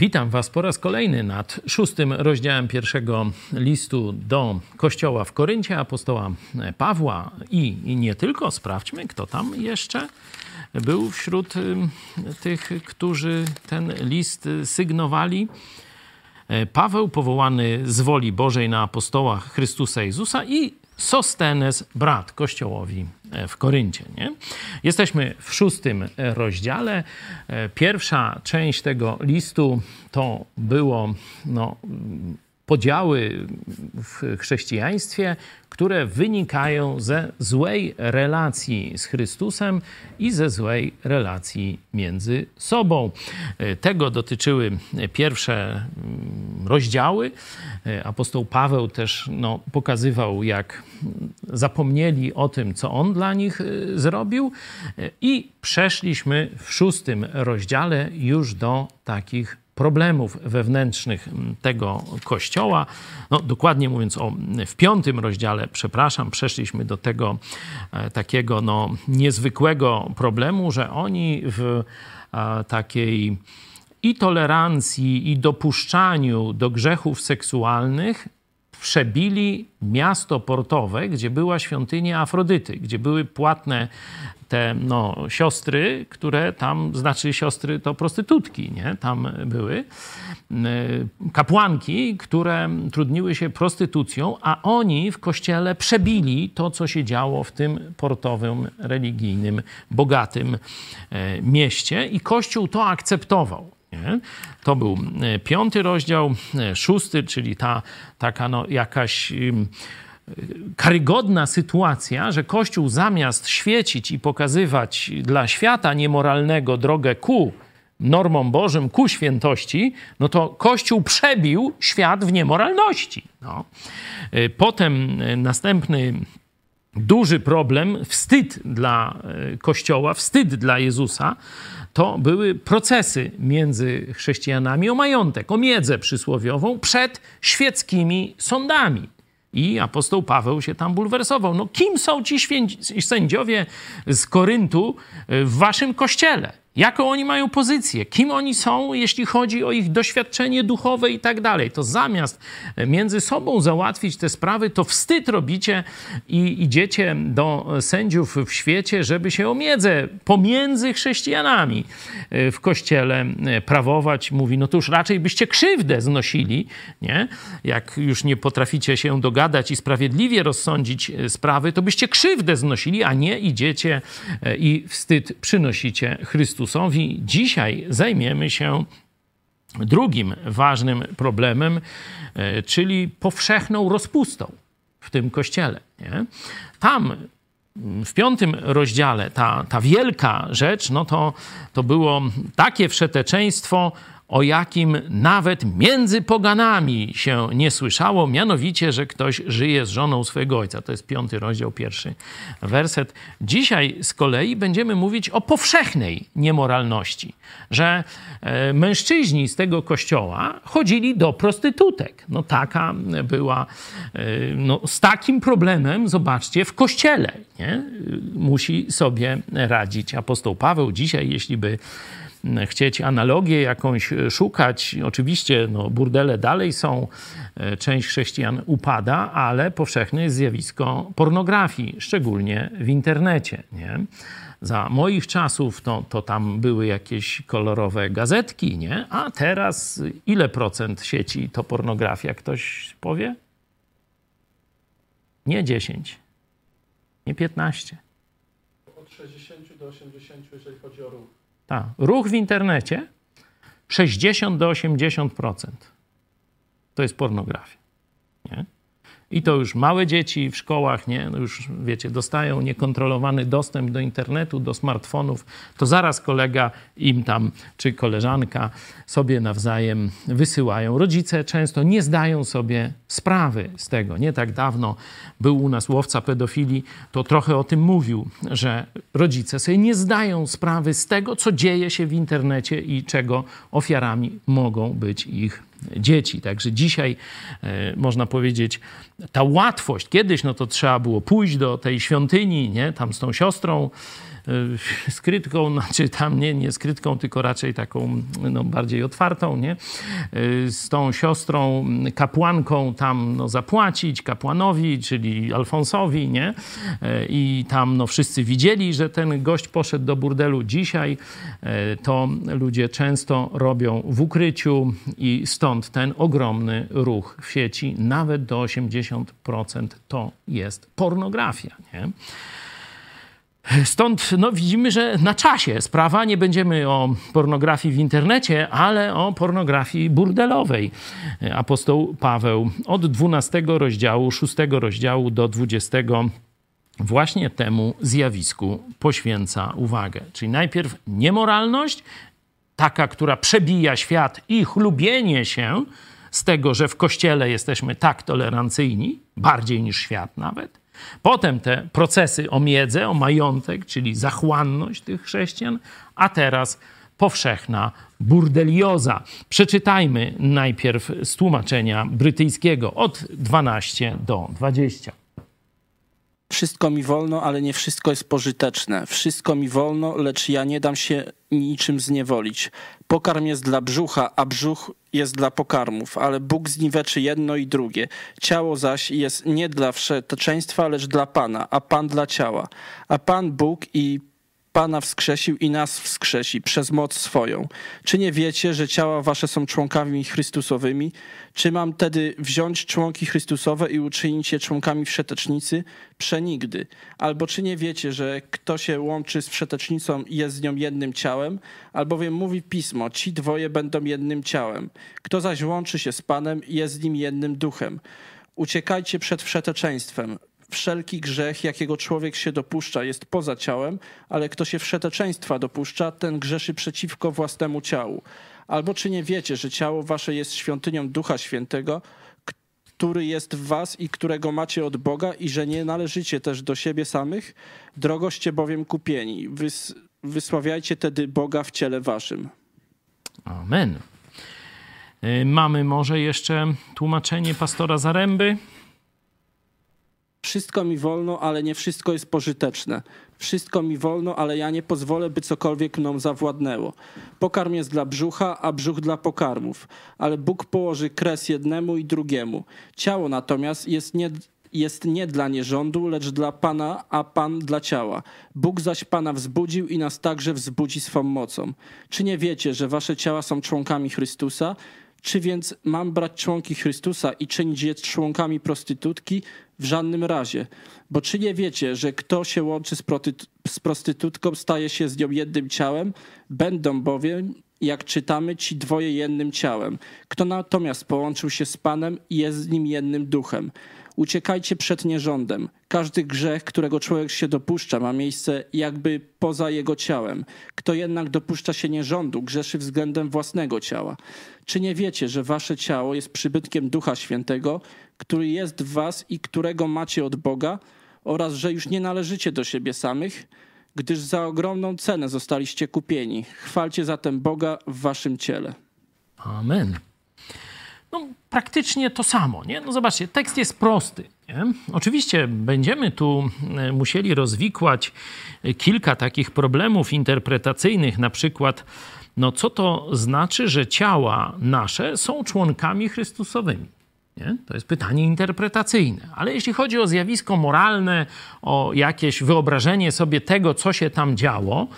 Witam Was po raz kolejny nad szóstym rozdziałem pierwszego listu do Kościoła w Koryncie apostoła Pawła i, i nie tylko. Sprawdźmy, kto tam jeszcze był wśród tych, którzy ten list sygnowali. Paweł, powołany z woli Bożej na apostoła Chrystusa Jezusa i Sostenes, brat Kościołowi w Koryncie. Nie? Jesteśmy w szóstym rozdziale. Pierwsza część tego listu to było no, podziały w chrześcijaństwie, które wynikają ze złej relacji z Chrystusem i ze złej relacji między sobą. Tego dotyczyły pierwsze mm, rozdziały. Apostoł Paweł też no, pokazywał, jak zapomnieli o tym, co on dla nich y, zrobił, i przeszliśmy w szóstym rozdziale już do takich problemów wewnętrznych tego kościoła. No, dokładnie mówiąc, o, w piątym rozdziale, przepraszam, przeszliśmy do tego e, takiego no, niezwykłego problemu, że oni w a, takiej i tolerancji, i dopuszczaniu do grzechów seksualnych przebili miasto portowe, gdzie była świątynia Afrodyty, gdzie były płatne te no, siostry, które tam, znaczy siostry to prostytutki, nie? Tam były. Kapłanki, które trudniły się prostytucją, a oni w kościele przebili to, co się działo w tym portowym, religijnym, bogatym e, mieście i Kościół to akceptował. To był e, piąty rozdział, e, szósty, czyli ta taka no, jakaś karygodna sytuacja, że Kościół zamiast świecić i pokazywać dla świata niemoralnego drogę ku normom Bożym, ku świętości, no to Kościół przebił świat w niemoralności. No. Potem następny duży problem, wstyd dla Kościoła, wstyd dla Jezusa, to były procesy między chrześcijanami o majątek, o miedzę przysłowiową przed świeckimi sądami. I apostoł Paweł się tam bulwersował. No kim są ci sędziowie z Koryntu w waszym kościele? Jaką oni mają pozycję? Kim oni są, jeśli chodzi o ich doświadczenie duchowe i tak dalej? To zamiast między sobą załatwić te sprawy, to wstyd robicie i idziecie do sędziów w świecie, żeby się o miedzę pomiędzy chrześcijanami w kościele prawować. Mówi, no to już raczej byście krzywdę znosili, nie? Jak już nie potraficie się dogadać i sprawiedliwie rozsądzić sprawy, to byście krzywdę znosili, a nie idziecie i wstyd przynosicie Chrystusowi. Chrystusowi. Dzisiaj zajmiemy się drugim ważnym problemem, e, czyli powszechną rozpustą w tym kościele. Nie? Tam w piątym rozdziale ta, ta wielka rzecz, no to, to było takie wszeteczeństwo, o jakim nawet między poganami się nie słyszało, mianowicie, że ktoś żyje z żoną swojego ojca. To jest piąty rozdział, pierwszy werset. Dzisiaj z kolei będziemy mówić o powszechnej niemoralności, że e, mężczyźni z tego kościoła chodzili do prostytutek. No taka była, e, no, z takim problemem, zobaczcie, w kościele nie? musi sobie radzić apostoł Paweł. Dzisiaj, jeśli by chcieć analogię jakąś szukać, oczywiście no, burdele dalej są, e, część chrześcijan upada, ale powszechne jest zjawisko pornografii, szczególnie w internecie. Nie? Za moich czasów to, to tam były jakieś kolorowe gazetki, nie? a teraz ile procent sieci to pornografia? Ktoś powie? Nie 10, nie 15. Od 60 do 80, jeżeli chodzi o ruch. Tak. Ruch w internecie 60 do 80% to jest pornografia. Nie? I to już małe dzieci w szkołach, nie, no już wiecie, dostają niekontrolowany dostęp do internetu, do smartfonów, to zaraz kolega im tam, czy koleżanka sobie nawzajem wysyłają. Rodzice często nie zdają sobie sprawy z tego. Nie tak dawno był u nas łowca pedofili, to trochę o tym mówił, że rodzice sobie nie zdają sprawy z tego, co dzieje się w internecie i czego ofiarami mogą być ich dzieci. Także dzisiaj można powiedzieć, ta łatwość, kiedyś no to trzeba było pójść do tej świątyni, nie? tam z tą siostrą, Y, skrytką, znaczy tam nie, nie skrytką, tylko raczej taką no, bardziej otwartą, nie? Y, z tą siostrą kapłanką tam no, zapłacić kapłanowi, czyli Alfonsowi, nie? Y, I tam no, wszyscy widzieli, że ten gość poszedł do burdelu. Dzisiaj to ludzie często robią w ukryciu i stąd ten ogromny ruch w sieci, nawet do 80% to jest pornografia, nie? Stąd no, widzimy, że na czasie sprawa. Nie będziemy o pornografii w internecie, ale o pornografii burdelowej. Apostoł Paweł od 12 rozdziału, 6 rozdziału do 20 właśnie temu zjawisku poświęca uwagę. Czyli najpierw niemoralność, taka, która przebija świat i chlubienie się z tego, że w kościele jesteśmy tak tolerancyjni, bardziej niż świat nawet. Potem te procesy o miedzę, o majątek, czyli zachłanność tych chrześcijan, a teraz powszechna burdelioza. Przeczytajmy najpierw z tłumaczenia brytyjskiego od 12 do 20. Wszystko mi wolno, ale nie wszystko jest pożyteczne. Wszystko mi wolno, lecz ja nie dam się niczym zniewolić. Pokarm jest dla brzucha, a brzuch jest dla pokarmów, ale Bóg zniweczy jedno i drugie. Ciało zaś jest nie dla wszeteczeństwa, lecz dla Pana, a Pan dla ciała. A Pan Bóg i Pana wskrzesił i nas wskrzesi przez moc swoją. Czy nie wiecie, że ciała wasze są członkami Chrystusowymi? Czy mam tedy wziąć członki Chrystusowe i uczynić je członkami wszetecznicy? Przenigdy. Albo czy nie wiecie, że kto się łączy z wszetecznicą jest z nią jednym ciałem? Albowiem mówi Pismo, ci dwoje będą jednym ciałem. Kto zaś łączy się z Panem jest z nim jednym duchem. Uciekajcie przed wszeteczeństwem wszelki grzech, jakiego człowiek się dopuszcza, jest poza ciałem, ale kto się wszeteczeństwa dopuszcza, ten grzeszy przeciwko własnemu ciału. Albo czy nie wiecie, że ciało wasze jest świątynią Ducha Świętego, który jest w was i którego macie od Boga i że nie należycie też do siebie samych? Drogoście bowiem kupieni. Wys wysławiajcie tedy Boga w ciele waszym. Amen. Y, mamy może jeszcze tłumaczenie pastora Zaręby? Wszystko mi wolno, ale nie wszystko jest pożyteczne. Wszystko mi wolno, ale ja nie pozwolę, by cokolwiek mną zawładnęło. Pokarm jest dla brzucha, a brzuch dla pokarmów. Ale Bóg położy kres jednemu i drugiemu. Ciało natomiast jest nie, jest nie dla nierządu, lecz dla Pana, a Pan dla ciała. Bóg zaś Pana wzbudził i nas także wzbudzi swą mocą. Czy nie wiecie, że wasze ciała są członkami Chrystusa? Czy więc mam brać członki Chrystusa i czynić je członkami prostytutki? W żadnym razie. Bo czy nie wiecie, że kto się łączy z, z prostytutką, staje się z nią jednym ciałem? Będą bowiem, jak czytamy, ci dwoje jednym ciałem. Kto natomiast połączył się z Panem, jest z nim jednym duchem. Uciekajcie przed nierządem. Każdy grzech, którego człowiek się dopuszcza, ma miejsce jakby poza jego ciałem. Kto jednak dopuszcza się nierządu, grzeszy względem własnego ciała. Czy nie wiecie, że wasze ciało jest przybytkiem Ducha Świętego, który jest w was i którego macie od Boga, oraz że już nie należycie do siebie samych, gdyż za ogromną cenę zostaliście kupieni. Chwalcie zatem Boga w waszym ciele. Amen no, praktycznie to samo. Nie? No zobaczcie, tekst jest prosty. Nie? Oczywiście będziemy tu e, musieli rozwikłać kilka takich problemów interpretacyjnych, na przykład, no co to znaczy, że ciała nasze są członkami Chrystusowymi? Nie? To jest pytanie interpretacyjne. Ale jeśli chodzi o zjawisko moralne, o jakieś wyobrażenie sobie tego, co się tam działo,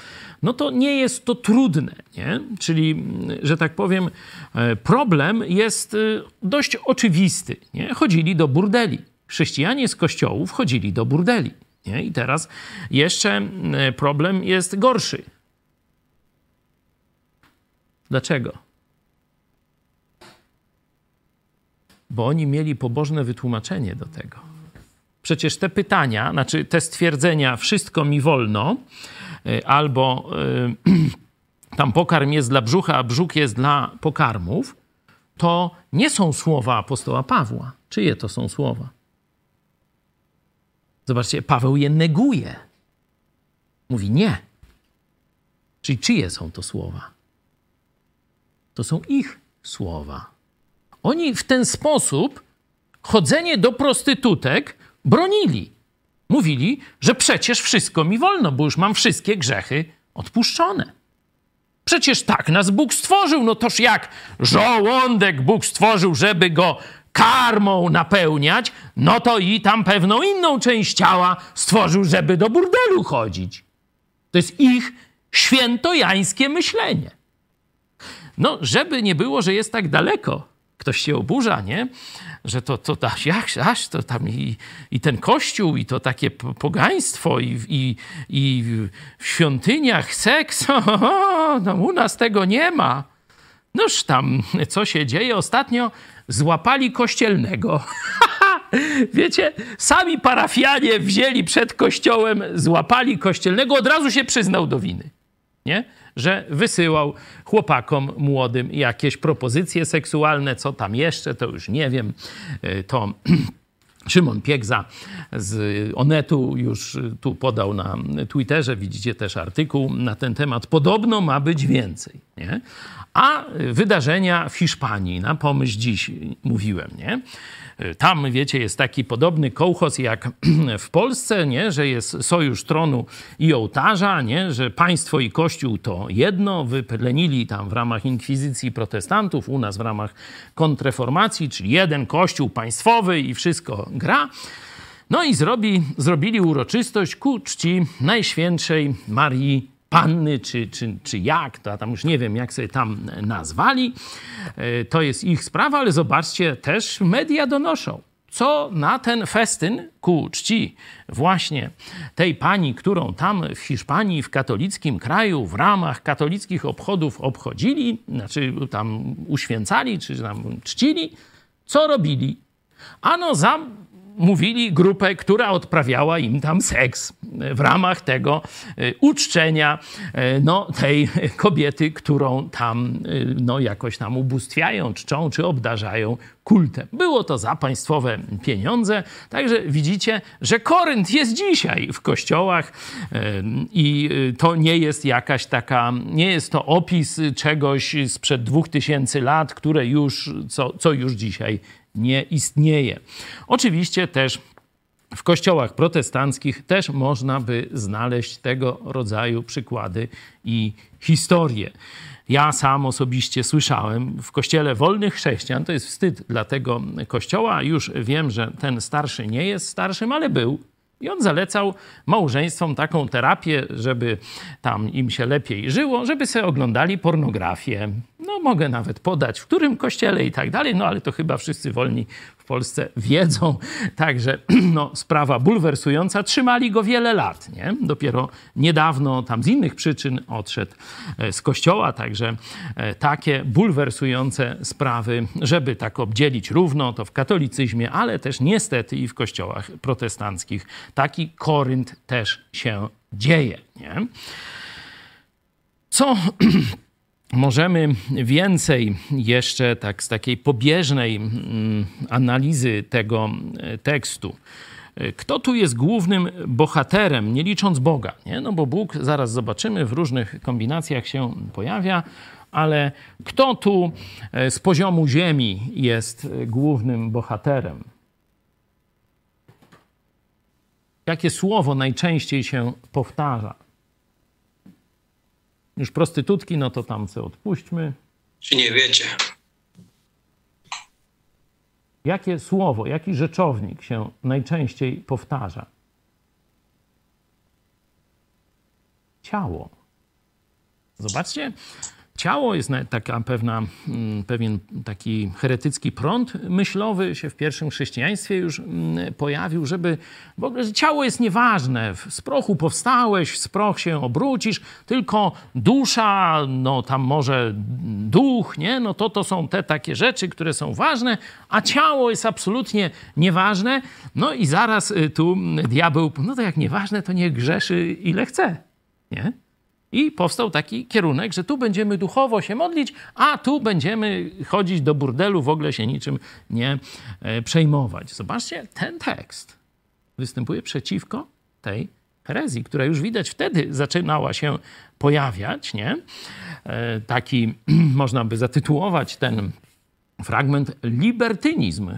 no to nie jest to trudne. Nie? Czyli, że tak powiem, e, problem jest e, dość oczywisty. Nie? Chodzili do burdeli. Chrześcijanie z kościołów chodzili do burdeli. Nie? I teraz jeszcze e, problem jest gorszy. Dlaczego? Bo oni mieli pobożne wytłumaczenie do tego. Przecież te pytania, znaczy te stwierdzenia, wszystko mi wolno, Y, albo y, tam pokarm jest dla brzucha, a brzuch jest dla pokarmów, to nie są słowa apostoła Pawła. Czyje to są słowa? Zobaczcie, Paweł je neguje. Mówi nie. Czyli czyje są to słowa? To są ich słowa. Oni w ten sposób chodzenie do prostytutek bronili. Mówili, że przecież wszystko mi wolno, bo już mam wszystkie grzechy odpuszczone. Przecież tak nas Bóg stworzył. No toż jak żołądek Bóg stworzył, żeby go karmą napełniać, no to i tam pewną inną część ciała stworzył, żeby do burdelu chodzić. To jest ich świętojańskie myślenie. No, żeby nie było, że jest tak daleko, ktoś się oburza, nie? Że to, to jak, aż to tam i, i ten kościół, i to takie pogaństwo, i, i, i w świątyniach seks, no u nas tego nie ma. Noż tam, co się dzieje? Ostatnio złapali kościelnego. Wiecie, sami parafianie wzięli przed kościołem, złapali kościelnego, od razu się przyznał do winy. Nie? Że wysyłał chłopakom młodym jakieś propozycje seksualne, co tam jeszcze, to już nie wiem. E, to Szymon Piegza z Onetu już tu podał na Twitterze, widzicie też artykuł na ten temat. Podobno ma być więcej. Nie? A wydarzenia w Hiszpanii, na pomyśl dziś mówiłem, nie? Tam, wiecie, jest taki podobny kołchos jak w Polsce, nie? że jest sojusz tronu i ołtarza, nie? że państwo i kościół to jedno, wyplenili tam w ramach inkwizycji protestantów, u nas w ramach kontreformacji, czyli jeden kościół państwowy i wszystko gra. No i zrobi, zrobili uroczystość ku czci Najświętszej Marii panny, czy, czy, czy jak, to tam już nie wiem, jak sobie tam nazwali. E, to jest ich sprawa, ale zobaczcie, też media donoszą. Co na ten festyn ku czci właśnie tej pani, którą tam w Hiszpanii, w katolickim kraju, w ramach katolickich obchodów obchodzili, znaczy tam uświęcali, czy tam czcili, co robili? Ano za mówili grupę, która odprawiała im tam seks w ramach tego e, uczczenia e, no, tej kobiety, którą tam e, no, jakoś tam ubóstwiają, czczą czy obdarzają kultem. Było to za państwowe pieniądze, także widzicie, że Korynt jest dzisiaj w kościołach i to nie jest jakaś taka, nie jest to opis czegoś sprzed dwóch tysięcy lat, które już, co, co już dzisiaj nie istnieje. Oczywiście też w kościołach protestanckich też można by znaleźć tego rodzaju przykłady i historie. Ja sam osobiście słyszałem w kościele wolnych chrześcijan, to jest wstyd dla tego kościoła, już wiem, że ten starszy nie jest starszym, ale był i on zalecał małżeństwom taką terapię, żeby tam im się lepiej żyło, żeby sobie oglądali pornografię. No mogę nawet podać, w którym kościele i tak dalej, no ale to chyba wszyscy wolni Polsce wiedzą. Także no, sprawa bulwersująca. Trzymali go wiele lat. Nie? Dopiero niedawno tam z innych przyczyn odszedł e, z kościoła. Także e, takie bulwersujące sprawy, żeby tak obdzielić równo, to w katolicyzmie, ale też niestety i w kościołach protestanckich taki Korynt też się dzieje. Nie? Co możemy więcej jeszcze tak z takiej pobieżnej mm, analizy tego e, tekstu. E, kto tu jest głównym bohaterem, nie licząc Boga? Nie? No bo Bóg, zaraz zobaczymy, w różnych kombinacjach się pojawia, ale kto tu e, z poziomu ziemi jest głównym bohaterem? Jakie słowo najczęściej się powtarza? Już prostytutki, no to tam odpuśćmy. Czy nie wiecie? Jakie słowo, jaki rzeczownik się najczęściej powtarza? Ciało. Zobaczcie, ciało jest taka pewna, mm, pewien taki heretycki prąd myślowy się w pierwszym chrześcijaństwie już mm, pojawił, żeby w ogóle ciało jest nieważne. Z prochu powstałeś, z proch się obrócisz, tylko dusza, no tam może duch, nie? No to to są te takie rzeczy, które są ważne, a ciało jest absolutnie nieważne. No i zaraz y, tu diabeł, no to jak nieważne, to nie grzeszy ile chce, nie? I powstał taki kierunek, że tu będziemy duchowo się modlić, a tu będziemy chodzić do burdelu, w ogóle się niczym nie e, przejmować. Zobaczcie, ten tekst występuje przeciwko tej herezji, która już widać wtedy zaczynała się pojawiać. Nie? E, taki można by zatytułować ten fragment libertynizm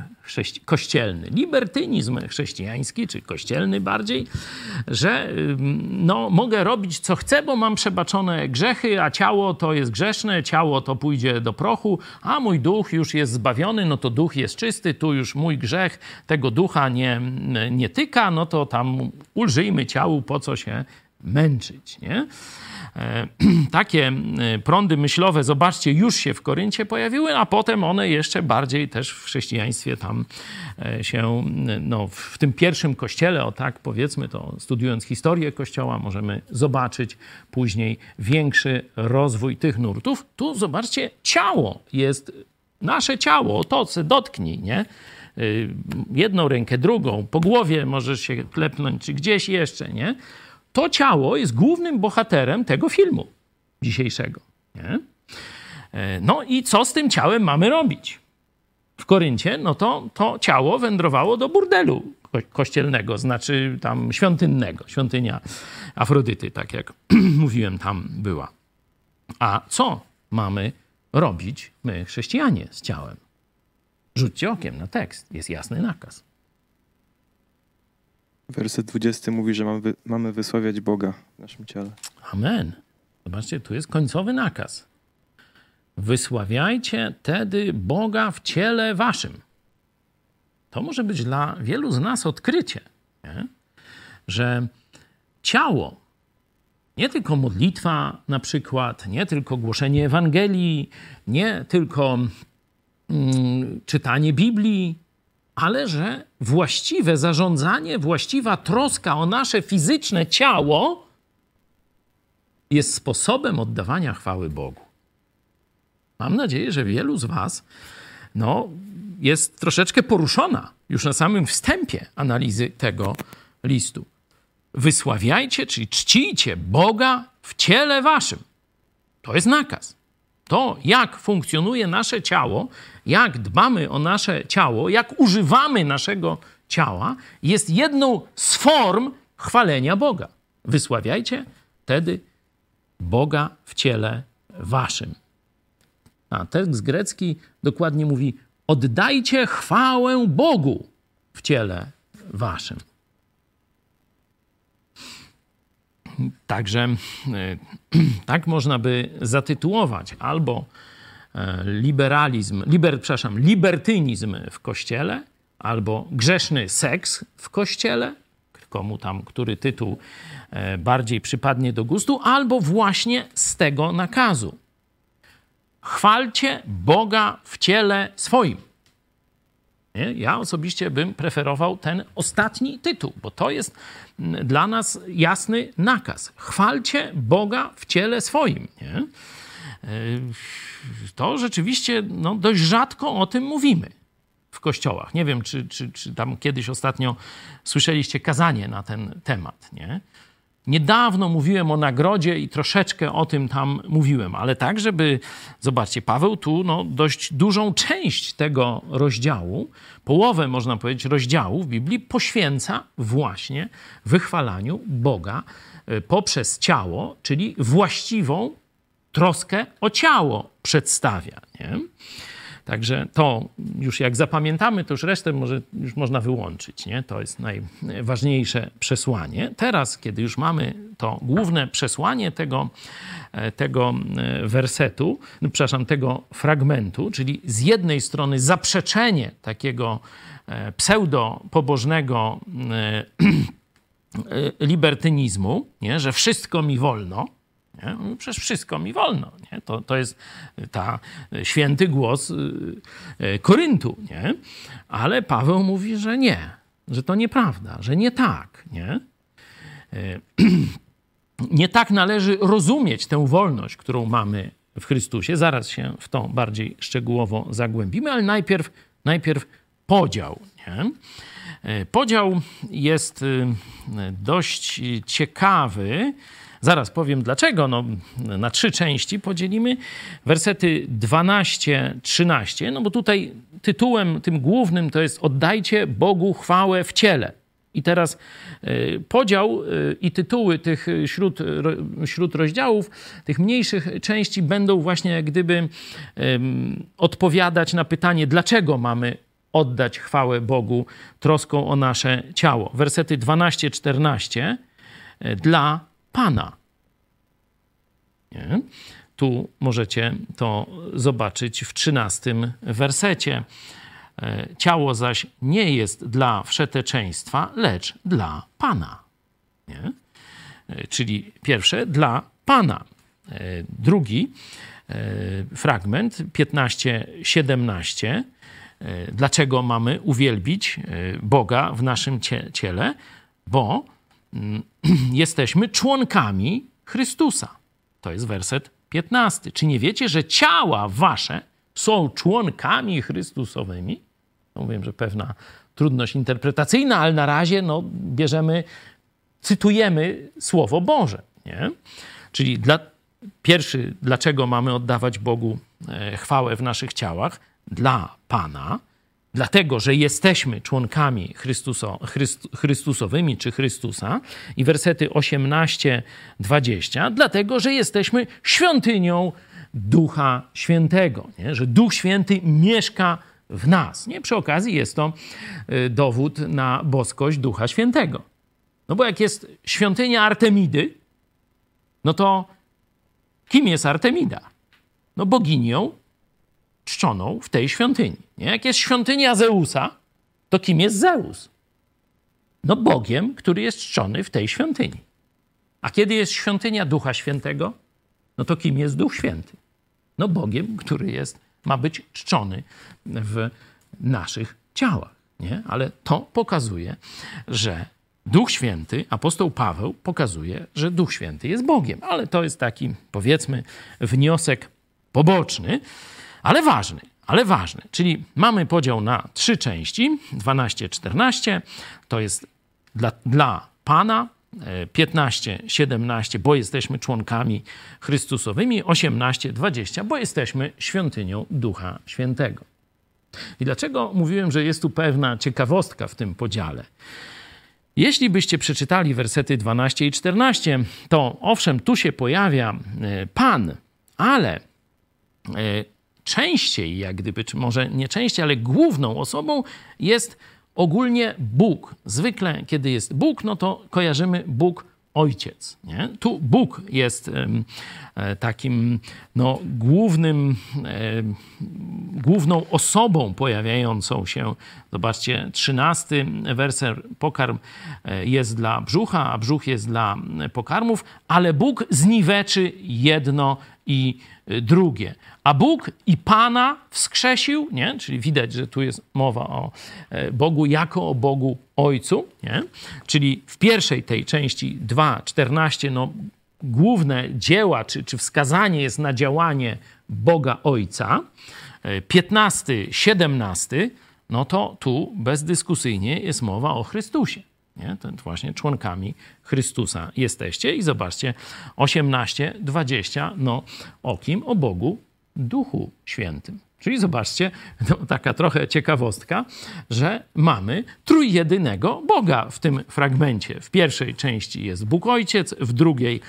kościelny, libertynizm chrześcijański, czy kościelny bardziej, że no, mogę robić co chcę, bo mam przebaczone grzechy, a ciało to jest grzeszne, ciało to pójdzie do prochu, a mój duch już jest zbawiony, no to duch jest czysty, tu już mój grzech tego ducha nie, nie tyka, no to tam ulżyjmy ciału, po co się męczyć, nie? E, takie e, prądy myślowe, zobaczcie, już się w Koryncie pojawiły, a potem one jeszcze bardziej też w chrześcijaństwie tam e, się, no, w tym pierwszym kościele, o tak powiedzmy to, studiując historię kościoła, możemy zobaczyć później większy rozwój tych nurtów. Tu zobaczcie, ciało jest, nasze ciało, to co dotknij, nie? Jedną rękę, drugą, po głowie możesz się klepnąć, czy gdzieś jeszcze, nie? To ciało jest głównym bohaterem tego filmu dzisiejszego. Nie? E, no i co z tym ciałem mamy robić? W Koryncie, no to to ciało wędrowało do burdelu kościelnego, znaczy tam świątynnego, świątynia Afrodyty, tak jak mówiłem, tam była. A co mamy robić my, chrześcijanie, z ciałem? Rzućcie okiem na tekst, jest jasny nakaz. Werset 20 mówi, że mamy, wysławiać Boga w naszym ciele. Amen. Zobaczcie, tu jest końcowy nakaz. Wysławiajcie tedy Boga w ciele waszym. To może być dla wielu z nas odkrycie, nie? że ciało, nie tylko modlitwa na przykład, nie tylko głoszenie Ewangelii, nie tylko mm, czytanie Biblii, ale że właściwe zarządzanie, właściwa troska o nasze fizyczne ciało jest sposobem oddawania chwały Bogu. Mam nadzieję, że wielu z Was no, jest troszeczkę poruszona już na samym wstępie analizy tego listu. Wysławiajcie, czyli czcijcie Boga w ciele waszym. To jest nakaz. To, jak funkcjonuje nasze ciało, jak dbamy o nasze ciało, jak używamy naszego ciała, jest jedną z form chwalenia Boga. Wysławiajcie wtedy Boga w ciele waszym. A tekst grecki dokładnie mówi: oddajcie chwałę Bogu w ciele waszym. Także e, tak można by zatytułować albo e, liberalizm, liber, przepraszam, libertynizm w kościele, albo grzeszny seks w kościele, komu tam który tytuł e, bardziej przypadnie do gustu, albo właśnie z tego nakazu. Chwalcie Boga w ciele swoim. Nie? Ja osobiście bym preferował ten ostatni tytuł, bo to jest dla nas jasny nakaz. Chwalcie Boga w ciele swoim. Nie? E, to rzeczywiście no, dość rzadko o tym mówimy w kościołach. Nie wiem, czy, czy, czy tam kiedyś ostatnio słyszeliście kazanie na ten temat. Nie? Niedawno mówiłem o nagrodzie i troszeczkę o tym tam mówiłem, ale tak, żeby, zobaczcie, Paweł tu no, dość dużą część tego rozdziału, połowę można powiedzieć rozdziału w Biblii poświęca właśnie wychwalaniu Boga e, poprzez ciało, czyli właściwą troskę o ciało przedstawia. Nie? Także to już jak zapamiętamy, to już resztę może już można wyłączyć. Nie? To jest najważniejsze przesłanie. Teraz, kiedy już mamy to główne przesłanie tego, e, tego e, wersetu, no, przepraszam, tego fragmentu, czyli z jednej strony zaprzeczenie takiego e, pseudo-pobożnego libertynizmu, nie? że wszystko mi wolno, nie? No, przecież wszystko mi wolno. Nie? To, to jest ta święty głos y, y, Koryntu. Nie? Ale Paweł mówi, że nie, że to nieprawda, że nie tak. Nie? Y, nie tak należy rozumieć tę wolność, którą mamy w Chrystusie. Zaraz się w to bardziej szczegółowo zagłębimy, ale najpierw, najpierw podział. Nie? Podział jest dość ciekawy Zaraz powiem dlaczego. No, na trzy części podzielimy wersety 12-13, no bo tutaj tytułem tym głównym to jest oddajcie Bogu chwałę w ciele. I teraz y, podział y, i tytuły tych śród, śród rozdziałów, tych mniejszych części będą właśnie jak gdyby odpowiadać na pytanie, dlaczego mamy oddać chwałę Bogu troską o nasze ciało. Wersety 12-14 dla Pana. Nie? Tu możecie to zobaczyć w 13 wersecie. E, ciało zaś nie jest dla wszeteczeństwa, lecz dla Pana. Nie? E, czyli pierwsze dla Pana. E, drugi fragment 15-17. Dlaczego mamy uwielbić Boga w naszym ciele? Bo jesteśmy członkami Chrystusa. To jest werset 15. Czy nie wiecie, że ciała wasze są członkami Chrystusowymi? No wiem, że pewna trudność interpretacyjna, ale na razie no, bierzemy, cytujemy Słowo Boże. Nie? Czyli dla, pierwszy, dlaczego mamy oddawać Bogu e, chwałę w naszych ciałach? Dla Pana, dlatego, że jesteśmy członkami Chrystuso, Chryst, Chrystusowymi czy Chrystusa. I wersety 18-20, dlatego, że jesteśmy świątynią Ducha Świętego, nie? że Duch Święty mieszka w nas. Nie? Przy okazji jest to y, dowód na boskość Ducha Świętego. No bo jak jest świątynia Artemidy, no to kim jest Artemida? No boginią czczoną w tej świątyni. Nie? Jak jest świątynia Zeusa, to kim jest Zeus? No Bogiem, który jest czczony w tej świątyni. A kiedy jest świątynia Ducha Świętego, no to kim jest Duch Święty? No Bogiem, który jest, ma być czczony w naszych ciałach. Nie? Ale to pokazuje, że Duch Święty, apostoł Paweł pokazuje, że Duch Święty jest Bogiem. Ale to jest taki, powiedzmy, wniosek poboczny, ale ważny, ale ważny. Czyli mamy podział na trzy części, 12-14, to jest dla, dla Pana, 15, 17, bo jesteśmy członkami Chrystusowymi, 18, 20, bo jesteśmy świątynią Ducha Świętego. I dlaczego mówiłem, że jest tu pewna ciekawostka w tym podziale? Jeśli byście przeczytali wersety 12 i 14, to owszem, tu się pojawia e, Pan, ale e, częściej, jak gdyby, czy może nie częściej, ale główną osobą jest ogólnie Bóg. Zwykle, kiedy jest Bóg, no to kojarzymy Bóg Ojciec. Nie? Tu Bóg jest e, takim no, głównym, główną osobą pojawiającą się. Zobaczcie, trzynasty werser pokarm e, jest dla brzucha, a brzuch jest dla pokarmów, ale Bóg zniweczy jedno i y, drugie. A Bóg i Pana wskrzesił, nie? czyli widać, że tu jest mowa o e, Bogu jako o Bogu Ojcu, nie? czyli w pierwszej tej części 2.14 no, główne dzieła, czy, czy wskazanie jest na działanie Boga Ojca. 15, e, 17, no to tu bezdyskusyjnie jest mowa o Chrystusie. Nie? To właśnie członkami Chrystusa jesteście. I zobaczcie, 18, 20, no o kim? O Bogu, Duchu Świętym. Czyli zobaczcie, no, taka trochę ciekawostka, że mamy trójjedynego Boga w tym fragmencie. W pierwszej części jest Bóg Ojciec, w drugiej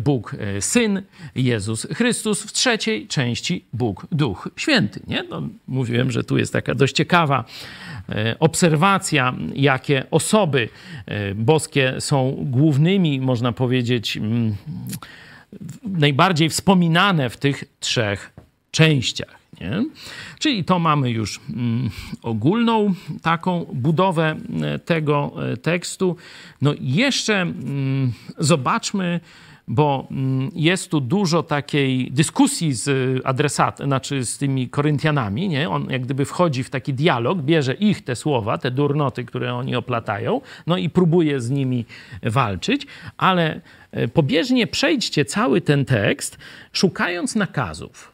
Bóg e, Syn, Jezus Chrystus, w trzeciej części Bóg Duch Święty. Nie? No, mówiłem, że tu jest taka dość ciekawa e, obserwacja, jakie osoby e, boskie są głównymi, można powiedzieć, mm, najbardziej wspominane w tych trzech częściach. Nie? Czyli to mamy już mm, ogólną taką budowę e, tego e, tekstu. No jeszcze mm, zobaczmy, bo mm, jest tu dużo takiej dyskusji z adresatem, znaczy z tymi Koryntianami, nie? On jak gdyby wchodzi w taki dialog, bierze ich te słowa, te durnoty, które oni oplatają, no i próbuje z nimi walczyć, ale e, pobieżnie przejdźcie cały ten tekst, szukając nakazów.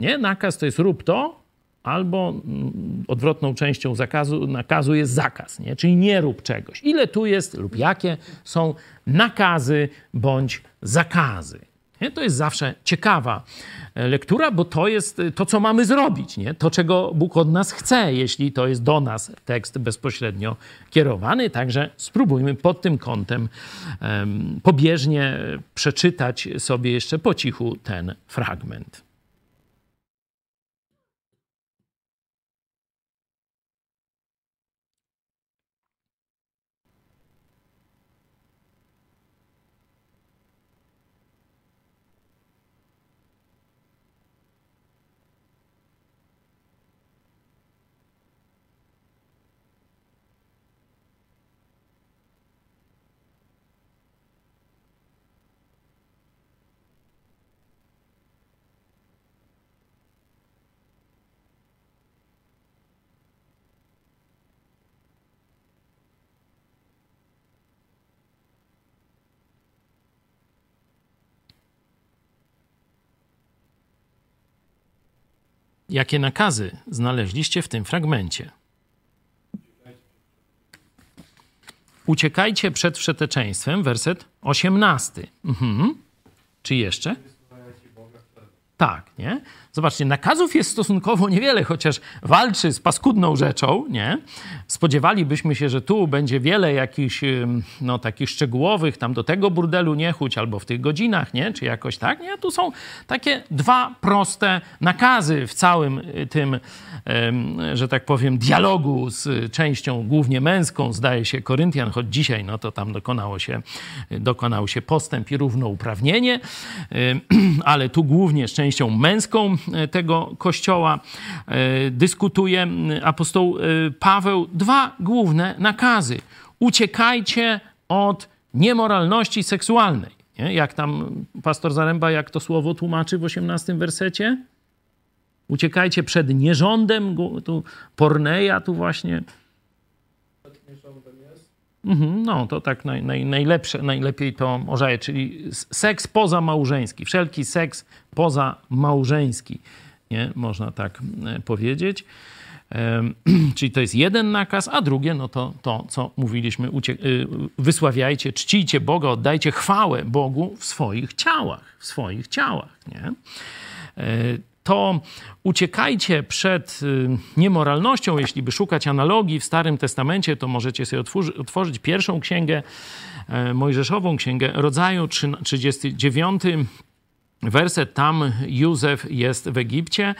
Nie? Nakaz to jest rób to, albo mm, odwrotną częścią zakazu, nakazu jest zakaz, nie? czyli nie rób czegoś. Ile tu jest lub jakie są nakazy bądź zakazy? Nie? To jest zawsze ciekawa e, lektura, bo to jest e, to, co mamy zrobić, nie? to, czego Bóg od nas chce, jeśli to jest do nas tekst bezpośrednio kierowany. Także spróbujmy pod tym kątem um, pobieżnie przeczytać sobie jeszcze po cichu ten fragment. Jakie nakazy znaleźliście w tym fragmencie? Uciekajcie przed wszeteczeństwem, werset 18. Mhm. Czy jeszcze? Tak, nie? Zobaczcie, nakazów jest stosunkowo niewiele, chociaż walczy z paskudną rzeczą, nie? Spodziewalibyśmy się, że tu będzie wiele jakichś, no, takich szczegółowych, tam do tego burdelu nie chudź, albo w tych godzinach, nie? Czy jakoś tak, nie? Tu są takie dwa proste nakazy w całym y, tym, że tak powiem, dialogu z częścią głównie męską, zdaje się, Koryntian, choć dzisiaj, no to tam dokonało się, dokonał się postęp i równouprawnienie, ale tu głównie z częścią męską E, tego kościoła e, dyskutuje apostoł e, Paweł dwa główne nakazy. Uciekajcie od niemoralności seksualnej. Nie? Jak tam pastor Zaręba, jak to słowo tłumaczy w 18 wersecie? Uciekajcie przed nierządem, tu porneja tu właśnie. Przed nierządem jest. Mhm, no, to tak naj, naj, najlepsze, najlepiej to może, czyli seks pozamałżeński, wszelki seks pozamałżeński, nie? można tak e, powiedzieć. Czyli to jest jeden nakaz, a drugie, no to to, co mówiliśmy, y, wysławiajcie, czcijcie Boga, oddajcie chwałę Bogu w swoich ciałach, w swoich ciałach, nie? To uciekajcie przed y, niemoralnością. Jeśli by szukać analogii w Starym Testamencie, to możecie sobie otworzyć pierwszą księgę e, Mojżeszową, księgę Rodzaju, 39 werset. Tam Józef jest w Egipcie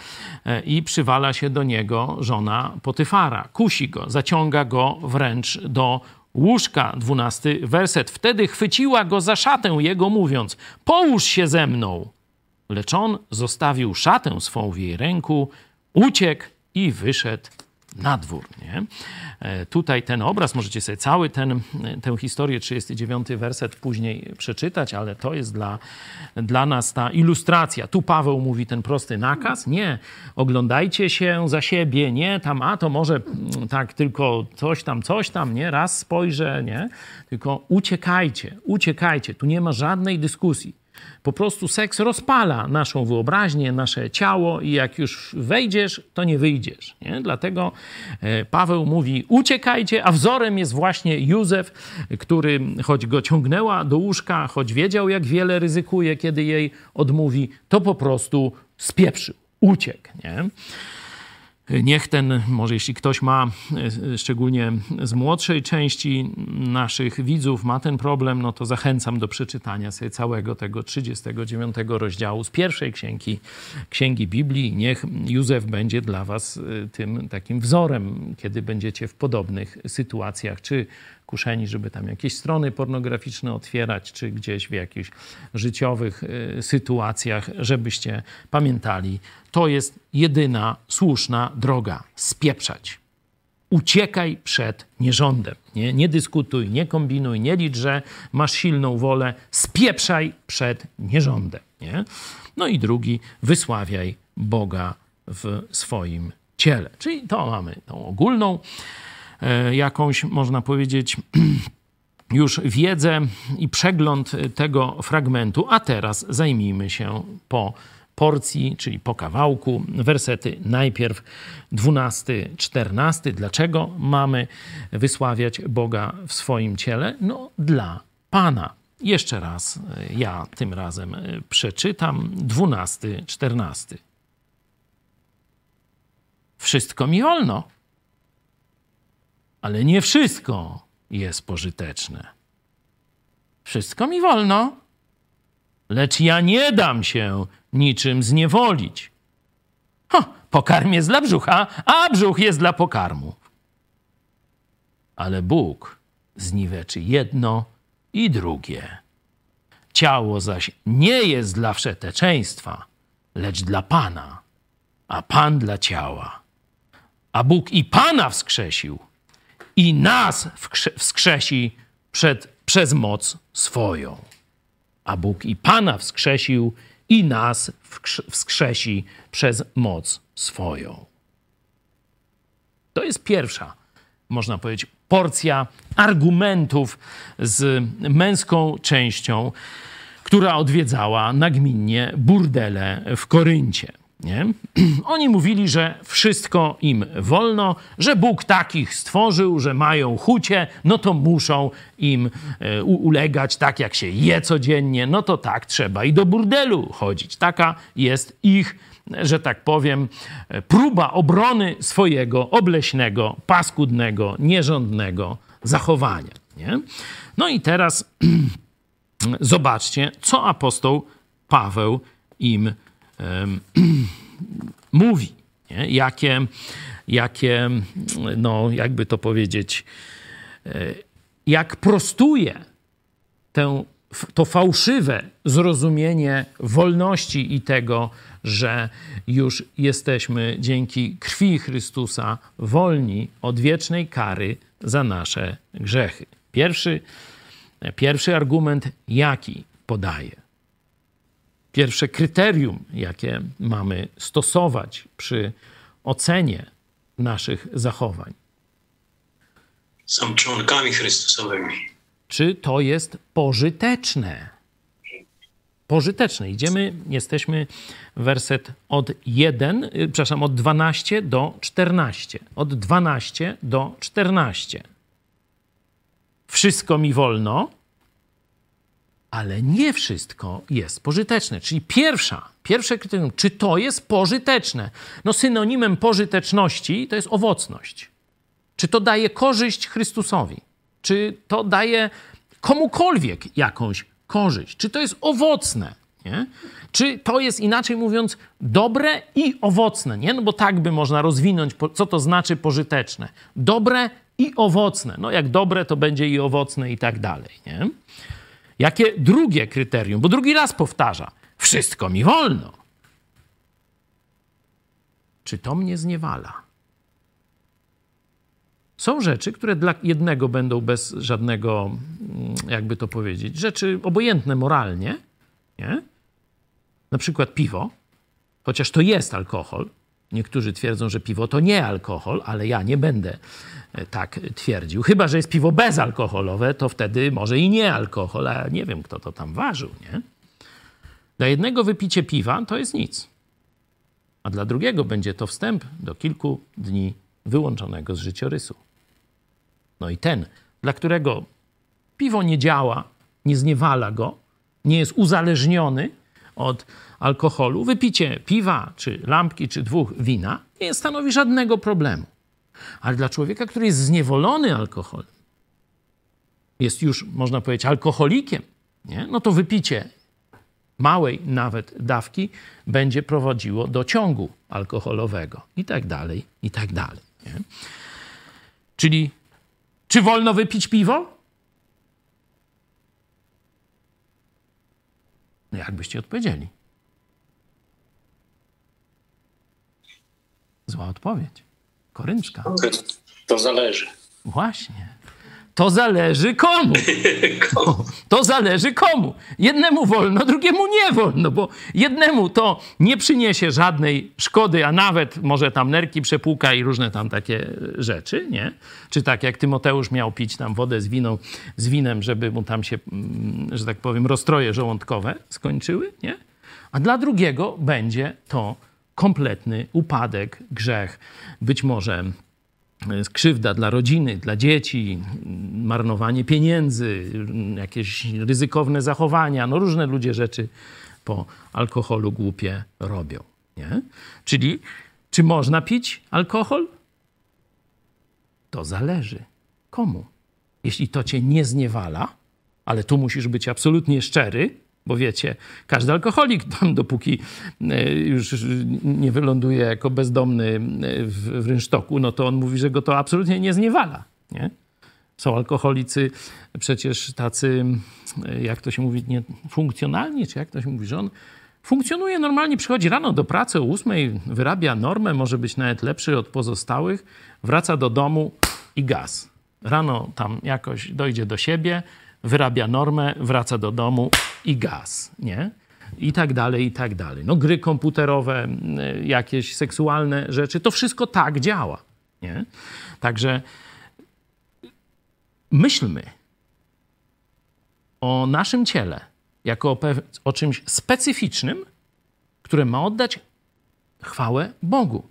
e, i przywala się do niego żona Potyfara. Kusi go, zaciąga go wręcz do łóżka. Dwunasty werset. Wtedy chwyciła go za szatę jego, mówiąc: Połóż się ze mną. Lecz on zostawił szatę swą w jej ręku, uciekł i wyszedł na dwór. Nie? E, tutaj ten obraz, możecie sobie cały ten, tę historię, 39 werset później przeczytać, ale to jest dla, dla nas ta ilustracja. Tu Paweł mówi ten prosty nakaz, nie, oglądajcie się za siebie, nie, tam, a to może mm, tak tylko coś tam, coś tam, nie, raz spojrzę, nie, tylko uciekajcie, uciekajcie, tu nie ma żadnej dyskusji. Po prostu seks rozpala naszą wyobraźnię, nasze ciało i jak już wejdziesz, to nie wyjdziesz. Nie? Dlatego e, Paweł mówi: uciekajcie, a wzorem jest właśnie Józef, który choć go ciągnęła do łóżka, choć wiedział, jak wiele ryzykuje, kiedy jej odmówi, to po prostu spieprzył, uciekł. Nie? Niech ten, może jeśli ktoś ma, e, szczególnie z młodszej części naszych widzów, ma ten problem, no to zachęcam do przeczytania sobie całego tego 39 rozdziału z pierwszej księgi, księgi Biblii. Niech Józef będzie dla Was e, tym takim wzorem, kiedy będziecie w podobnych sytuacjach, czy kuszeni, żeby tam jakieś strony pornograficzne otwierać, czy gdzieś w jakichś życiowych y, sytuacjach, żebyście pamiętali, to jest jedyna słuszna droga spieprzać. Uciekaj przed nierządem. Nie, nie dyskutuj, nie kombinuj, nie licz, że masz silną wolę. Spieprzaj przed nierządem. Nie? No i drugi, wysławiaj Boga w swoim ciele. Czyli to mamy tą ogólną E, jakąś, można powiedzieć, już wiedzę i przegląd tego fragmentu, a teraz zajmijmy się po porcji, czyli po kawałku, wersety najpierw 12, 14. Dlaczego mamy wysławiać Boga w swoim ciele? No, dla Pana. jeszcze raz, e, ja tym razem e, przeczytam, dwunasty, czternasty. Wszystko mi wolno, ale nie wszystko jest pożyteczne. Wszystko mi wolno, lecz ja nie dam się niczym zniewolić. Pokarm jest dla brzucha, a brzuch jest dla pokarmu. Ale Bóg zniweczy jedno i drugie. Ciało zaś nie jest dla wszeteczeństwa, lecz dla Pana, a Pan dla ciała. A Bóg i Pana wskrzesił, i nas wskrzesi przed, przez moc swoją. A Bóg i Pana wskrzesił, i nas wskrzesi przez moc swoją. To jest pierwsza, można powiedzieć, porcja argumentów z męską częścią, która odwiedzała nagminnie burdele w Koryncie. Nie? Oni mówili, że wszystko im wolno, że Bóg takich stworzył, że mają chucie, no to muszą im e, ulegać tak, jak się je codziennie, no to tak trzeba i do burdelu chodzić. Taka jest ich, że tak powiem, e, próba obrony swojego obleśnego, paskudnego, nierządnego zachowania. Nie? No i teraz zobaczcie, co apostoł Paweł im mówi, nie? Jakie, jakie, no jakby to powiedzieć, e, jak prostuje tę, to fałszywe zrozumienie wolności i tego, że już jesteśmy dzięki krwi Chrystusa wolni od wiecznej kary za nasze grzechy. Pierwszy, pierwszy argument, jaki podaje? Pierwsze kryterium, jakie mamy stosować przy ocenie naszych zachowań. Są członkami Chrystusowymi. Czy to jest pożyteczne? Pożyteczne. Idziemy, jesteśmy werset od 1, y, przepraszam, od 12 do 14. Od 12 do 14. Wszystko mi wolno, ale nie wszystko jest pożyteczne. Czyli pierwsza, pierwsze kryterium, czy to jest pożyteczne? No synonimem pożyteczności to jest owocność. Czy to daje korzyść Chrystusowi? Czy to daje komukolwiek jakąś korzyść? Czy to jest owocne? Nie? Czy to jest inaczej mówiąc dobre i owocne? Nie? No bo tak by można rozwinąć, co to znaczy pożyteczne. Dobre i owocne. No jak dobre, to będzie i owocne i tak dalej. Nie? Jakie drugie kryterium? Bo drugi raz powtarza: wszystko mi wolno. Czy to mnie zniewala? Są rzeczy, które dla jednego będą bez żadnego, mm, jakby to powiedzieć, rzeczy obojętne moralnie, nie? Na przykład piwo, chociaż to jest alkohol. Niektórzy twierdzą, że piwo to nie alkohol, ale ja nie będę E, tak twierdził. Chyba, że jest piwo bezalkoholowe, to wtedy może i nie alkohol, a nie wiem, kto to tam ważył, nie? Dla jednego wypicie piwa to jest nic, a dla drugiego będzie to wstęp do kilku dni wyłączonego z życiorysu. No i ten, dla którego piwo nie działa, nie zniewala go, nie jest uzależniony od alkoholu, wypicie piwa, czy lampki, czy dwóch wina nie stanowi żadnego problemu. Ale dla człowieka, który jest zniewolony alkoholem, jest już, można powiedzieć, alkoholikiem, nie? no to wypicie małej nawet dawki będzie prowadziło do ciągu alkoholowego i tak dalej, i tak dalej. Nie? Czyli czy wolno wypić piwo? No jakbyście odpowiedzieli? Zła odpowiedź. Koryncka. To zależy. Właśnie. To zależy komu. To, zależy komu. Jednemu wolno, drugiemu nie wolno, bo jednemu to nie przyniesie żadnej szkody, a nawet może tam nerki przepłuka i różne tam takie rzeczy, nie? Czy tak jak Tymoteusz miał pić tam wodę z, winą, z winem, żeby mu tam się, mm, że tak powiem, rozstroje żołądkowe skończyły, nie? A dla drugiego będzie to kompletny upadek, grzech, być może krzywda dla rodziny, dla dzieci, marnowanie pieniędzy, jakieś ryzykowne zachowania. No różne ludzie rzeczy po alkoholu głupie robią. Nie? Czyli czy można pić alkohol? To zależy. Komu? Jeśli to cię nie zniewala, ale tu musisz być absolutnie szczery, bo wiecie, każdy alkoholik dopóki e, już nie wyląduje jako bezdomny e, w, w rynsztoku, no to on mówi, że go to absolutnie nie zniewala. Nie? Są alkoholicy przecież tacy, e, jak to się mówi, nie, funkcjonalni, czy jak to się mówi, że on funkcjonuje normalnie, przychodzi rano do pracy o ósmej, wyrabia normę, może być nawet lepszy od pozostałych, wraca do domu i gaz. Rano tam jakoś dojdzie do siebie, wyrabia normę, wraca do domu i gaz, nie? I tak dalej, i tak dalej. No gry komputerowe, jakieś seksualne rzeczy, to wszystko tak działa, nie? Także myślmy o naszym ciele jako o, o czymś specyficznym, które ma oddać chwałę Bogu.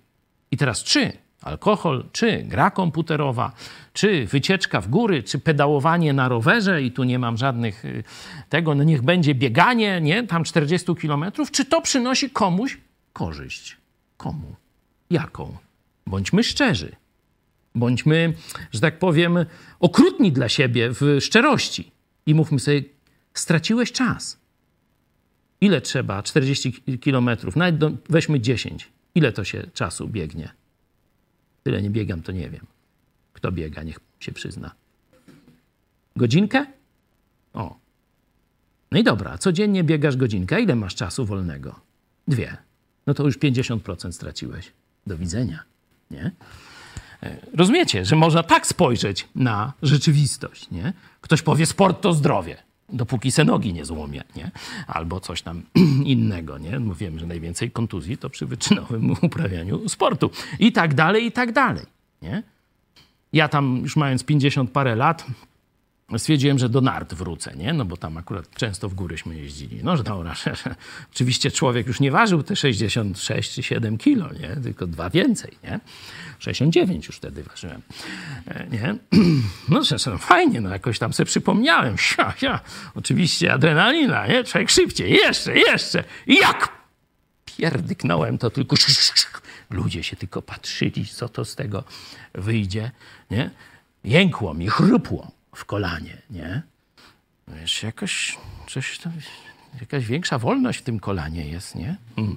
I teraz czy alkohol, czy gra komputerowa, czy wycieczka w góry, czy pedałowanie na rowerze i tu nie mam żadnych y, tego, no niech będzie bieganie, nie, tam 40 kilometrów, czy to przynosi komuś korzyść? Komu? Jaką? Bądźmy szczerzy. Bądźmy, że tak powiem, okrutni dla siebie w szczerości i mówmy sobie, straciłeś czas. Ile trzeba? 40 kilometrów, nawet do, weźmy 10. Ile to się czasu biegnie? Tyle nie biegam, to nie wiem. Kto biega, niech się przyzna. Godzinkę? O. No i dobra, codziennie biegasz godzinkę. Ile masz czasu wolnego? Dwie. No to już 50% straciłeś. Do widzenia. Nie? E, rozumiecie, że można tak spojrzeć na rzeczywistość. Nie? Ktoś powie, sport to zdrowie dopóki se nogi nie złomie, nie? Albo coś tam innego, nie? Mówiłem, że najwięcej kontuzji to przy wyczynowym uprawianiu sportu. I tak dalej, i tak dalej, nie? Ja tam już mając 50 parę lat, stwierdziłem, że do nart wrócę, nie? No bo tam akurat często w góryśmy jeździli. No, że dobra, oczywiście człowiek już nie ważył te 66 czy 7 kilo, nie? Tylko dwa więcej, nie? 69 już wtedy ważyłem, e, nie? No zresztą fajnie, no jakoś tam sobie przypomniałem. Ja, ja. Oczywiście adrenalina, nie? Człowiek szybciej, jeszcze, jeszcze. I jak pierdyknąłem, to tylko ludzie się tylko patrzyli, co to z tego wyjdzie, nie? Jękło mi, chrupło w kolanie, nie? Wiesz, jakoś coś tam, jakaś większa wolność w tym kolanie jest, nie? Mm.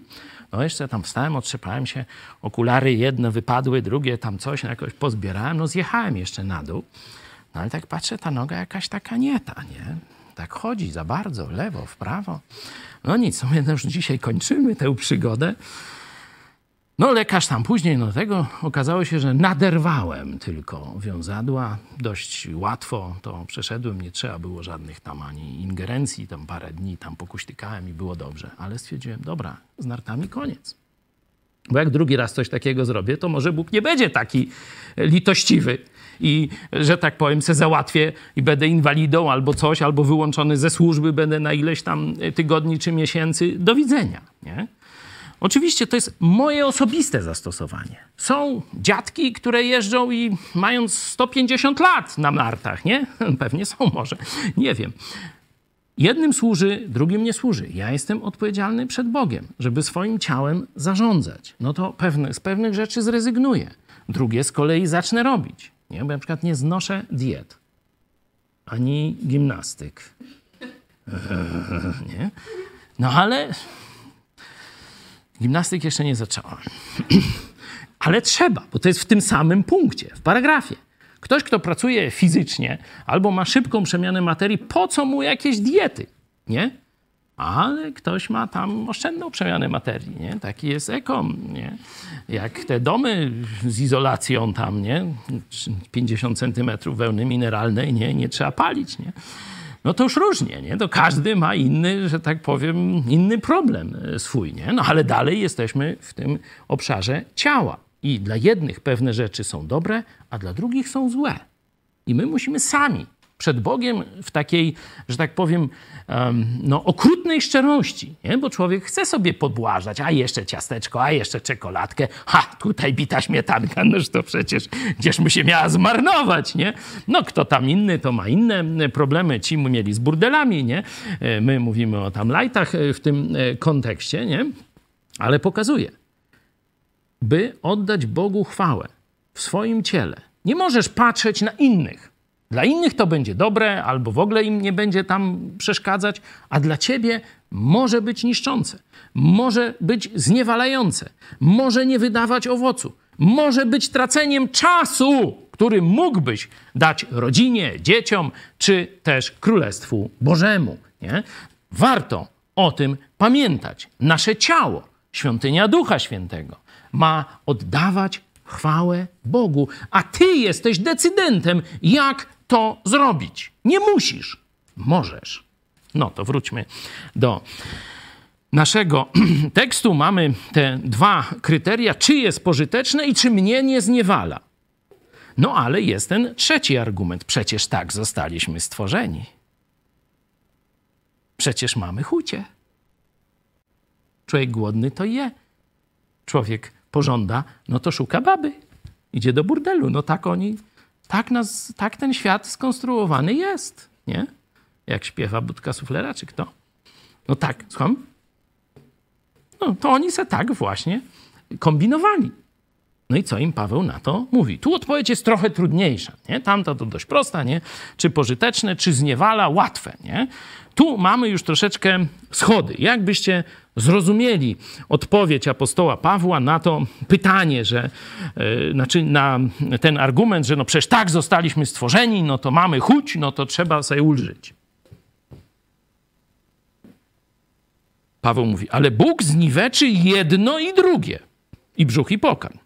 No jeszcze tam wstałem, otrzepałem się, okulary jedne wypadły, drugie tam coś jakoś pozbierałem, no zjechałem jeszcze na dół. No ale tak patrzę, ta noga jakaś taka nie ta, nie? Tak chodzi za bardzo, lewo, w prawo. No nic, my już dzisiaj kończymy tę przygodę. No lekarz tam później, no tego okazało się, że naderwałem tylko wiązadła. Dość łatwo to przeszedłem, nie trzeba było żadnych tam ani ingerencji, tam parę dni tam pokuśtykałem i było dobrze. Ale stwierdziłem, dobra, z nartami koniec. Bo jak drugi raz coś takiego zrobię, to może Bóg nie będzie taki litościwy i, że tak powiem, se załatwię i będę inwalidą albo coś, albo wyłączony ze służby będę na ileś tam tygodni czy miesięcy. Do widzenia, nie? Oczywiście to jest moje osobiste zastosowanie. Są dziadki, które jeżdżą i mają 150 lat na nartach, nie? Pewnie są może, nie wiem. Jednym służy, drugim nie służy. Ja jestem odpowiedzialny przed Bogiem, żeby swoim ciałem zarządzać. No to pewne, z pewnych rzeczy zrezygnuję. Drugie z kolei zacznę robić. Nie? Bo na przykład nie znoszę diet, ani gimnastyk. nie? No ale Gimnastyk jeszcze nie zaczęłam. Ale trzeba, bo to jest w tym samym punkcie, w paragrafie. Ktoś, kto pracuje fizycznie albo ma szybką przemianę materii, po co mu jakieś diety? Nie? Ale ktoś ma tam oszczędną przemianę materii, nie? Taki jest ekom, nie? Jak te domy z izolacją tam, nie? 50 centymetrów wełny mineralnej, nie? Nie trzeba palić, nie? No to już różnie, nie? To każdy ma inny, że tak powiem, inny problem e, swój, nie? No ale dalej jesteśmy w tym obszarze ciała. I dla jednych pewne rzeczy są dobre, a dla drugich są złe. I my musimy sami przed Bogiem w takiej, że tak powiem, no, okrutnej szczerości, nie? bo człowiek chce sobie podbłażać, a jeszcze ciasteczko, a jeszcze czekoladkę, ha, tutaj bita śmietanka, noż to przecież gdzież mu się miała zmarnować, nie? No kto tam inny, to ma inne problemy, ci mieli z burdelami, nie? E, my mówimy o tam lajtach e, w tym e, kontekście, nie? Ale pokazuje, by oddać Bogu chwałę w swoim ciele. Nie możesz patrzeć na innych, dla innych to będzie dobre, albo w ogóle im nie będzie tam przeszkadzać, a dla ciebie może być niszczące, może być zniewalające, może nie wydawać owocu, może być traceniem czasu, który mógłbyś dać rodzinie, dzieciom, czy też Królestwu Bożemu. Nie? Warto o tym pamiętać. Nasze ciało, świątynia Ducha Świętego, ma oddawać chwałę Bogu, a ty jesteś decydentem, jak to zrobić. Nie musisz, możesz. No to wróćmy do naszego tekstu. Mamy te dwa kryteria, czy jest pożyteczne i czy mnie nie zniewala. No ale jest ten trzeci argument. Przecież tak zostaliśmy stworzeni. Przecież mamy chucie. Człowiek głodny to je. Człowiek pożąda, no to szuka baby. Idzie do burdelu. No tak oni tak, nas, tak ten świat skonstruowany jest, nie? Jak śpiewa Budka Suflera, czy kto? No tak, słucham? No to oni se tak właśnie kombinowali. No i co im Paweł na to mówi? Tu odpowiedź jest trochę trudniejsza, nie? Tamta to dość prosta, nie? Czy pożyteczne, czy zniewala, łatwe, nie? Tu mamy już troszeczkę schody. Jakbyście zrozumieli odpowiedź apostoła Pawła na to pytanie, że, yy, znaczy na ten argument, że no przecież tak zostaliśmy stworzeni, no to mamy chuć, no to trzeba sobie ulżyć. Paweł mówi, ale Bóg zniweczy jedno i drugie, i brzuch i pokarm.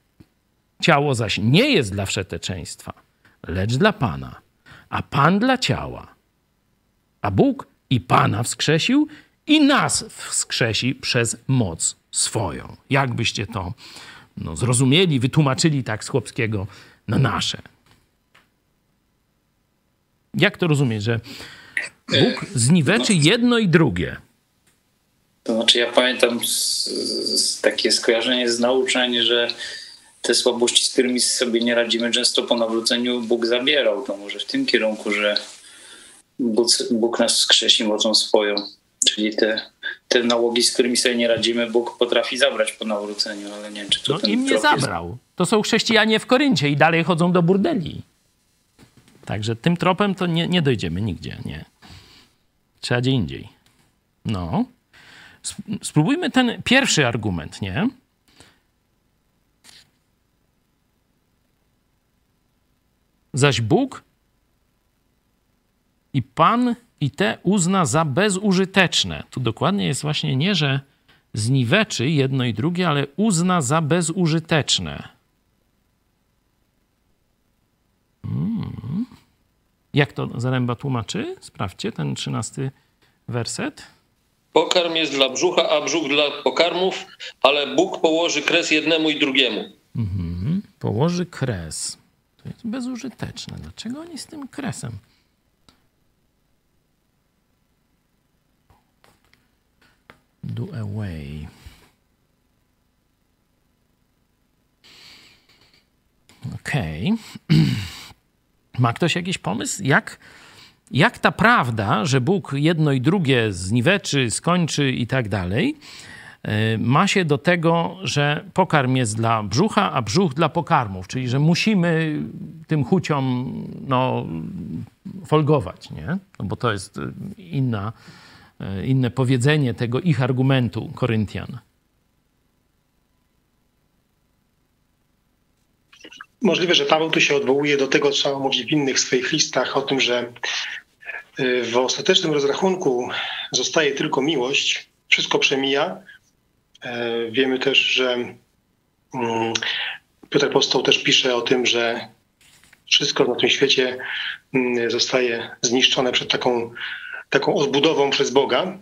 Ciało zaś nie jest dla wszeteczeństwa, lecz dla Pana, a Pan dla ciała. A Bóg i Pana wskrzesił i nas wskrzesi przez moc swoją. Jakbyście to no, zrozumieli, wytłumaczyli tak z chłopskiego na nasze. Jak to rozumieć, że Bóg zniweczy jedno i drugie? To znaczy, ja pamiętam z, z takie skojarzenie z nauczeń, że te słabości, z którymi sobie nie radzimy, często po nawróceniu Bóg zabierał. To może w tym kierunku, że Bóg, Bóg nas wskrzesi mocą swoją. Czyli te, te nałogi, z którymi sobie nie radzimy, Bóg potrafi zabrać po nawróceniu, ale nie wiem, czy to no, im nie zabrał. Jest... To są chrześcijanie w Koryncie i dalej chodzą do burdeli. Także tym tropem to nie, nie dojdziemy nigdzie, nie. Trzeba gdzie indziej. No. Spróbujmy ten pierwszy argument, nie? Zaś Bóg i Pan i te uzna za bezużyteczne. Tu dokładnie jest właśnie nie, że zniweczy jedno i drugie, ale uzna za bezużyteczne. Hmm. Jak to Zaręba tłumaczy? Sprawdźcie ten trzynasty werset. Pokarm jest dla brzucha, a brzuch dla pokarmów, ale Bóg położy kres jednemu i drugiemu. Mhm. Położy kres. To jest bezużyteczne. Dlaczego oni z tym kresem? do away. Okej. Okay. Ma ktoś jakiś pomysł, jak, jak ta prawda, że Bóg jedno i drugie zniweczy, skończy i tak dalej, ma się do tego, że pokarm jest dla brzucha, a brzuch dla pokarmów, czyli że musimy tym chuciom no, folgować, nie? No bo to jest inna, E, inne powiedzenie tego ich argumentu Koryntian. Możliwe, że Paweł tu się odwołuje do tego, co mówi w innych swoich listach, o tym, że w ostatecznym rozrachunku zostaje tylko miłość, wszystko przemija. E, wiemy też, że mm, Piotr Apostoł też pisze o tym, że wszystko na tym świecie mm, zostaje zniszczone przed taką taką odbudową przez Boga.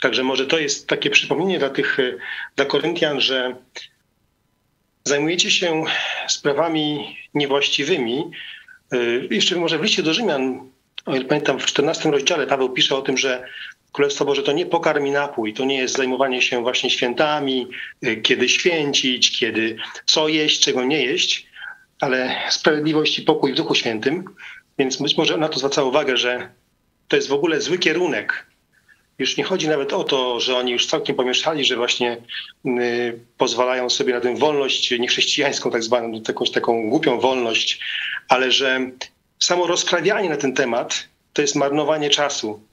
Także może to jest takie przypomnienie dla tych, dla Koryntian, że zajmujecie się sprawami niewłaściwymi, Y, Jeszcze może w liście do Rzymian, o pamiętam, w 14 rozdziale Paweł pisze o tym, że Królestwo Boże to nie pokarm i napój, to nie jest zajmowanie się właśnie świętami, y, kiedy święcić, kiedy co jeść, czego nie jeść, ale sprawiedliwość i pokój w Duchu Świętym. Więc być może na to zwraca uwagę, że to jest w ogóle zły kierunek. Już nie chodzi nawet o to, że oni już całkiem pomieszali, że właśnie y, pozwalają sobie na tę wolność niechrześcijańską, tak zwaną, jakąś taką głupią wolność, ale że samo rozprawianie na ten temat to jest marnowanie czasu.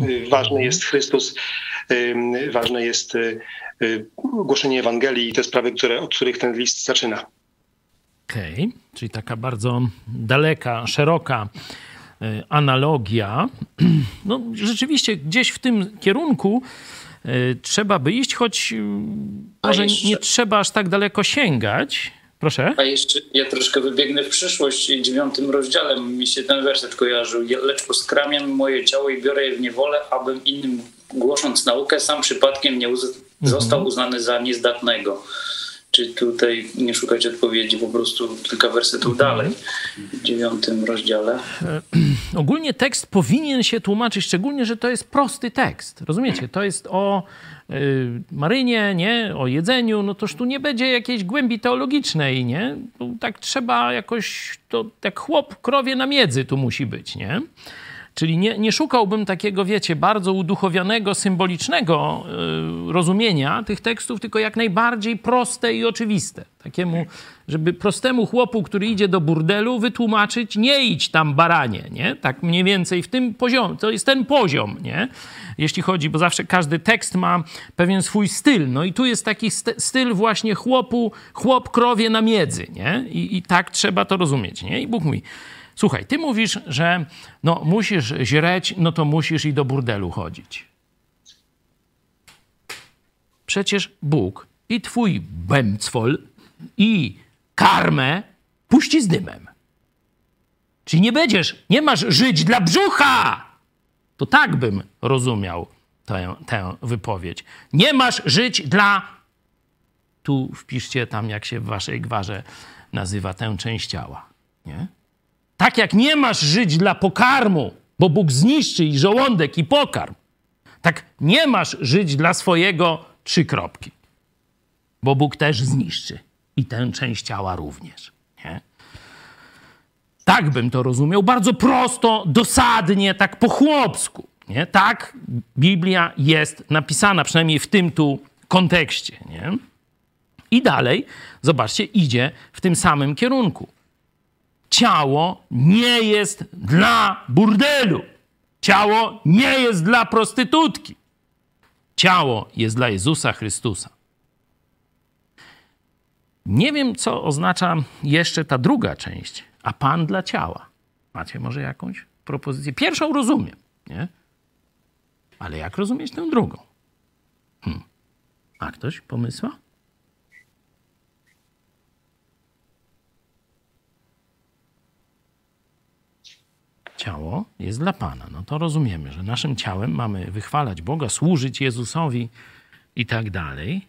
Y, Ważny jest Chrystus, y, ważne jest y, głoszenie Ewangelii i te sprawy, które, od których ten list zaczyna. Okej, czyli taka bardzo daleka, szeroka analogia. No, rzeczywiście gdzieś w tym kierunku trzeba by iść, choć może jeszcze- nie trzeba aż tak daleko sięgać. Proszę. A jeszcze ja troszkę wybiegnę w przyszłość. Dziewiątym rozdziale mi się ten werset kojarzył. Ja- Lecz uskramiam moje ciało i biorę je w niewolę, abym innym głosząc naukę, sam przypadkiem nie uz- został uznany za niezdatnego. Czy tutaj nie szukać odpowiedzi, po prostu kilka wersetów dalej w dziewiątym rozdziale. Ogólnie tekst powinien się tłumaczyć, szczególnie, że to jest prosty tekst. Rozumiecie? To jest o marynie, nie? O jedzeniu. No toż tu nie będzie jakiejś głębi teologicznej, nie? Tak trzeba jakoś, to jak chłop krowie na miedzy tu musi być, nie? Czyli nie, nie szukałbym takiego, wiecie, bardzo uduchowionego, symbolicznego y, rozumienia tych tekstów, tylko jak najbardziej proste i oczywiste. Takiemu, żeby prostemu chłopu, który idzie do burdelu, wytłumaczyć, nie idź tam baranie, nie? Tak mniej więcej w tym poziomie, to jest ten poziom, nie? Jeśli chodzi, bo zawsze każdy tekst ma pewien swój styl, no i tu jest taki st- styl właśnie chłopu, chłop krowie na miedzy, nie? I, I tak trzeba to rozumieć, nie? I Bóg mówi, Słuchaj, ty mówisz, że no, musisz źreć, no to musisz i do burdelu chodzić. Przecież Bóg i twój bęcwol i karmę puści z dymem. Czyli nie będziesz, nie masz żyć dla brzucha. To tak bym rozumiał tę, tę wypowiedź. Nie masz żyć dla. Tu wpiszcie tam, jak się w waszej gwarze nazywa tę część ciała. Nie? Tak jak nie masz żyć dla pokarmu, bo Bóg zniszczy i żołądek, i pokarm, tak nie masz żyć dla swojego trzy kropki, bo Bóg też zniszczy i tę część ciała również. Nie? Tak bym to rozumiał, bardzo prosto, dosadnie, tak po chłopsku. Nie? Tak Biblia jest napisana, przynajmniej w tym tu kontekście. Nie? I dalej, zobaczcie, idzie w tym samym kierunku ciało nie jest dla burdelu. Ciało nie jest dla prostytutki. Ciało jest dla Jezusa Chrystusa. Nie wiem, co oznacza jeszcze ta druga część, a Pan dla ciała. Macie może jakąś propozycję? Pierwszą rozumiem, nie? Ale jak rozumieć tę drugą? Hmm. A ktoś pomysła? Ciało jest dla Pana. No to rozumiemy, że naszym ciałem mamy wychwalać Boga, służyć Jezusowi i tak dalej.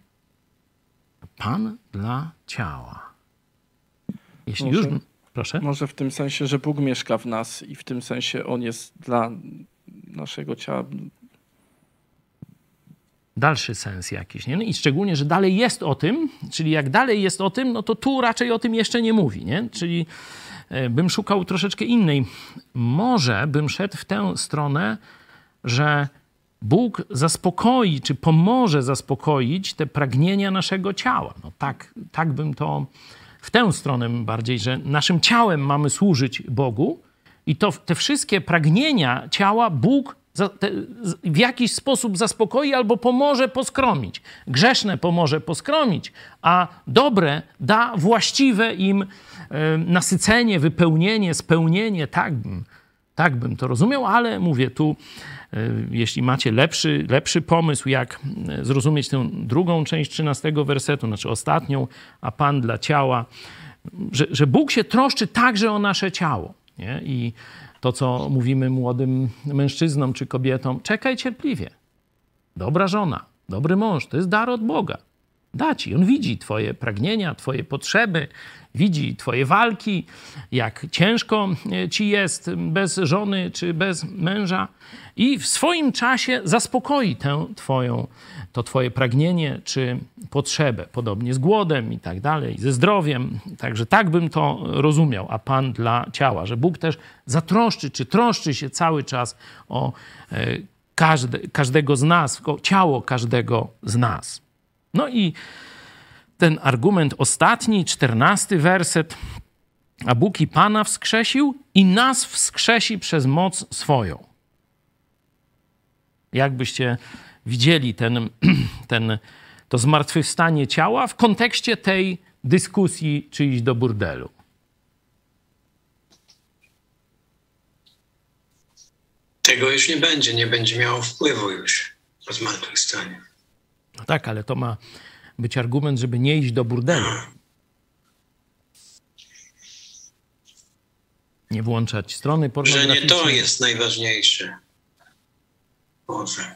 Pan dla ciała. Jeśli Może- już. Proszę. Może w tym sensie, że Bóg mieszka w nas i w tym sensie On jest dla naszego ciała. dalszy sens jakiś. Nie? No I szczególnie, że dalej jest o tym, czyli jak dalej jest o tym, no to tu raczej o tym jeszcze nie mówi. Nie? Czyli bym szukał troszeczkę innej. Może bym szedł w tę stronę, że Bóg zaspokoi, czy pomoże zaspokoić te pragnienia naszego ciała. No tak, tak bym to w tę stronę bardziej, że naszym ciałem mamy służyć Bogu i to te wszystkie pragnienia ciała Bóg w jakiś sposób zaspokoi albo pomoże poskromić. Grzeszne pomoże poskromić, a dobre da właściwe im e, nasycenie, wypełnienie, spełnienie. Tak bym, tak bym to rozumiał, ale mówię tu, e, jeśli macie lepszy, lepszy pomysł, jak e, zrozumieć tę drugą część 13 wersetu, znaczy ostatnią, a Pan dla ciała, że, że Bóg się troszczy także o nasze ciało. Nie? I to, co mówimy młodym mężczyznom czy kobietom, czekaj cierpliwie. Dobra żona, dobry mąż, to jest dar od Boga. da ci. On widzi twoje pragnienia, twoje potrzeby, widzi twoje walki, jak ciężko e, ci jest bez żony czy bez męża i w swoim czasie zaspokoi tę twoją, to twoje pragnienie czy potrzebę. Podobnie z głodem i tak dalej, ze zdrowiem. Także tak bym to rozumiał, a Pan dla ciała, że Bóg też zatroszczy, czy troszczy się cały czas o e, każde, każdego z nas, o ciało każdego z nas. No i ten argument ostatni, czternasty werset. A Bóg i Pana wskrzesił i nas wskrzesi przez moc swoją. Jakbyście widzieli ten, ten, to zmartwychwstanie ciała w kontekście tej dyskusji, czy iść do burdelu. Tego już nie będzie, nie będzie miało wpływu już po zmartwychwstaniu. No tak, ale to ma być argument, żeby nie iść do burdelu. Nie włączać strony Że pornograficznej. nie to jest najważniejsze. Boże.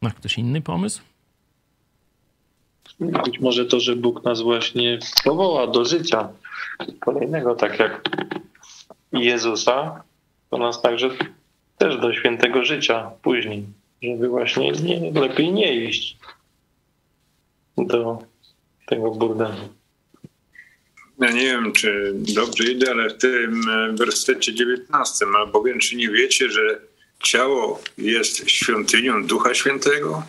Ma ktoś inny pomysł? Być może to, że Bóg nas właśnie powoła do życia kolejnego, tak jak Jezusa, to nas także też do świętego życia później, żeby właśnie nie, lepiej nie iść do tego burdelu. Ja nie wiem, czy dobrze idę, ale w tym e, wersecie 19, albowiem czy nie wiecie, że ciało jest świątynią Ducha Świętego,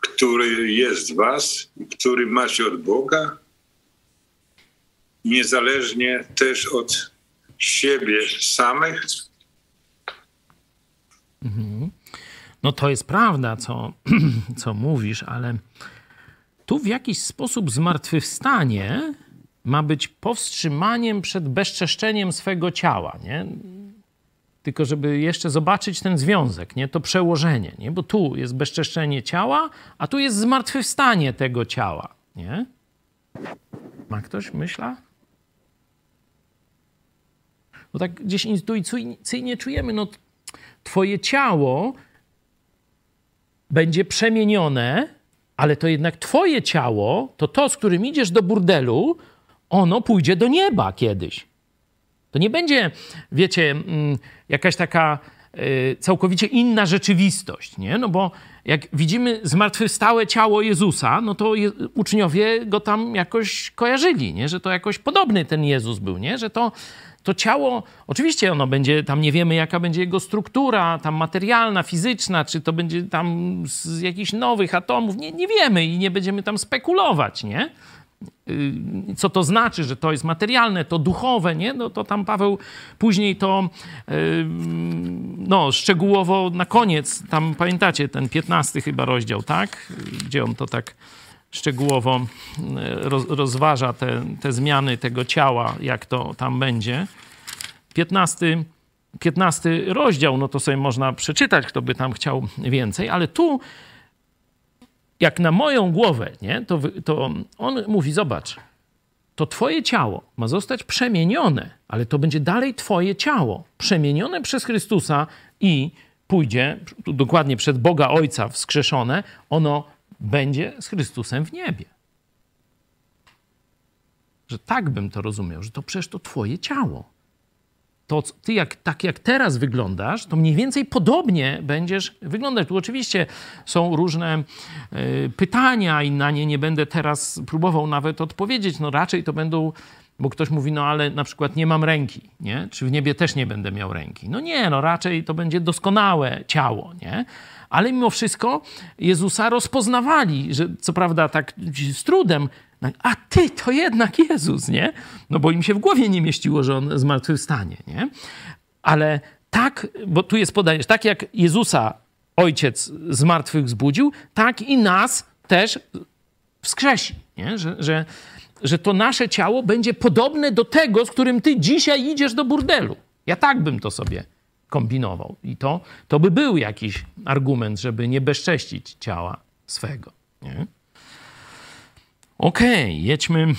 który jest w was, który macie od Boga, niezależnie też od siebie samych. No to jest prawda, co, co mówisz, ale tu w jakiś sposób zmartwychwstanie ma być powstrzymaniem przed bezczeszczeniem swego ciała, nie? Tylko żeby jeszcze zobaczyć ten związek, nie? To przełożenie, nie? Bo tu jest bezczeszczenie ciała, a tu jest zmartwychwstanie tego ciała, nie? Ma ktoś myśla? Bo tak gdzieś intuicyjnie czujemy, no twoje ciało będzie przemienione, ale to jednak twoje ciało, to to, z którym idziesz do burdelu, ono pójdzie do nieba kiedyś. To nie będzie, wiecie, mm, jakaś taka y, całkowicie inna rzeczywistość, nie? No bo jak widzimy zmartwychwstałe ciało Jezusa, no to je, uczniowie go tam jakoś kojarzyli, nie? Że to jakoś podobny ten Jezus był, nie? Że to, to ciało, oczywiście ono będzie, tam nie wiemy jaka będzie jego struktura, tam materialna, fizyczna, czy to będzie tam z jakichś nowych atomów, nie, nie wiemy i nie będziemy tam spekulować, nie? Y, co to znaczy, że to jest materialne, to duchowe, nie? No to tam Paweł później to y, no, szczegółowo na koniec, tam pamiętacie ten 15 chyba rozdział, tak? Gdzie on to tak szczegółowo y, rozważa te, te zmiany tego ciała, jak to tam będzie. 15, 15 rozdział, no to sobie można przeczytać, kto by tam chciał więcej, ale tu jak na moją głowę, nie, to, to on mówi: Zobacz, to twoje ciało ma zostać przemienione, ale to będzie dalej twoje ciało, przemienione przez Chrystusa i pójdzie, dokładnie przed Boga Ojca wskrzeszone, ono będzie z Chrystusem w niebie. Że tak bym to rozumiał, że to przecież to twoje ciało to ty jak, tak jak teraz wyglądasz, to mniej więcej podobnie będziesz wyglądać. Tu oczywiście są różne y, pytania i na nie nie będę teraz próbował nawet odpowiedzieć. No raczej to będą, bo ktoś mówi, no ale na przykład nie mam ręki, nie? Czy w niebie też nie będę miał ręki? No nie, no raczej to będzie doskonałe ciało, nie? Ale mimo wszystko Jezusa rozpoznawali, że co prawda tak z trudem, a ty to jednak Jezus, nie? No bo im się w głowie nie mieściło, że on zmartwychwstanie, nie? Ale tak, bo tu jest podanie, tak jak Jezusa Ojciec z martwych zbudził, tak i nas też wskrzesi, nie? Że, że, że to nasze ciało będzie podobne do tego, z którym ty dzisiaj idziesz do burdelu. Ja tak bym to sobie kombinował. I to, to by był jakiś argument, żeby nie bezcześcić ciała swego. Nie? Okej, okay, jedźmy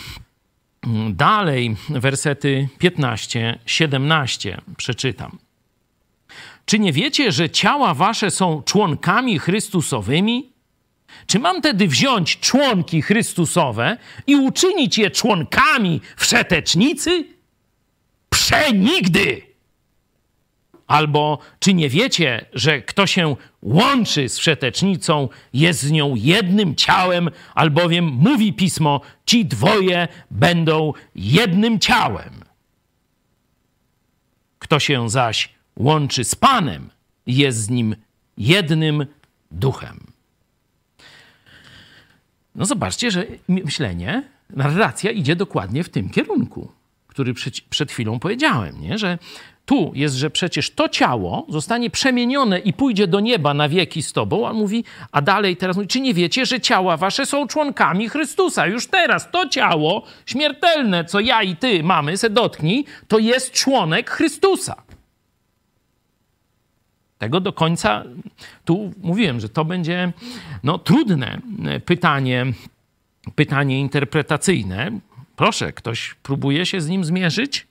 dalej. Wersety 15-17 przeczytam. Czy nie wiecie, że ciała wasze są członkami Chrystusowymi? Czy mam tedy wziąć członki Chrystusowe i uczynić je członkami wszetecznicy? Przenigdy! Albo czy nie wiecie, że kto się łączy z wszetecznicą, jest z nią jednym ciałem, albowiem mówi pismo, ci dwoje będą jednym ciałem. Kto się zaś łączy z Panem, jest z nim jednym duchem. No zobaczcie, że myślenie, narracja idzie dokładnie w tym kierunku, który przed, przed chwilą powiedziałem, nie? że tu jest, że przecież to ciało zostanie przemienione i pójdzie do nieba na wieki z tobą, a mówi, a dalej teraz mówi, czy nie wiecie, że ciała wasze są członkami Chrystusa? Już teraz to ciało śmiertelne, co ja i ty mamy, se dotknij, to jest członek Chrystusa. Tego do końca, tu mówiłem, że to będzie no, trudne pytanie, pytanie interpretacyjne. Proszę, ktoś próbuje się z nim zmierzyć?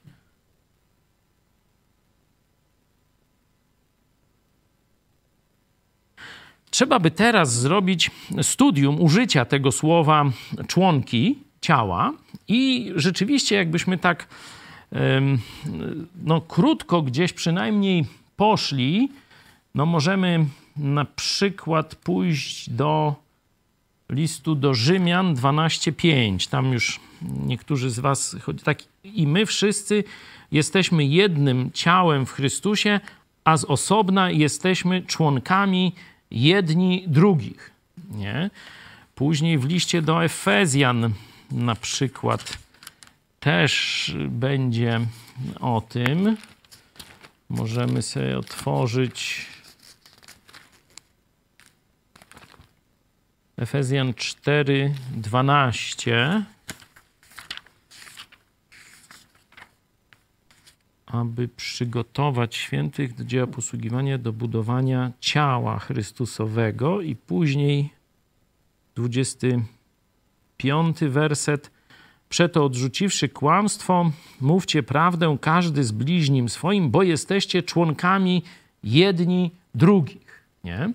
Trzeba by teraz zrobić studium użycia tego słowa członki ciała i rzeczywiście, jakbyśmy tak no, krótko gdzieś przynajmniej poszli, no możemy na przykład pójść do listu do Rzymian 12:5. Tam już niektórzy z was chodzi tak i my wszyscy jesteśmy jednym ciałem w Chrystusie, a z osobna jesteśmy członkami jedni drugich. Nie? Później w liście do Efezjan na przykład też będzie o tym. Możemy sobie otworzyć Efezjan 4, 12. aby przygotować świętych do dzieła posługiwania, do budowania ciała Chrystusowego i później 25 werset. Przeto odrzuciwszy kłamstwo, mówcie prawdę każdy z bliźnim swoim, bo jesteście członkami jedni drugich. Nie?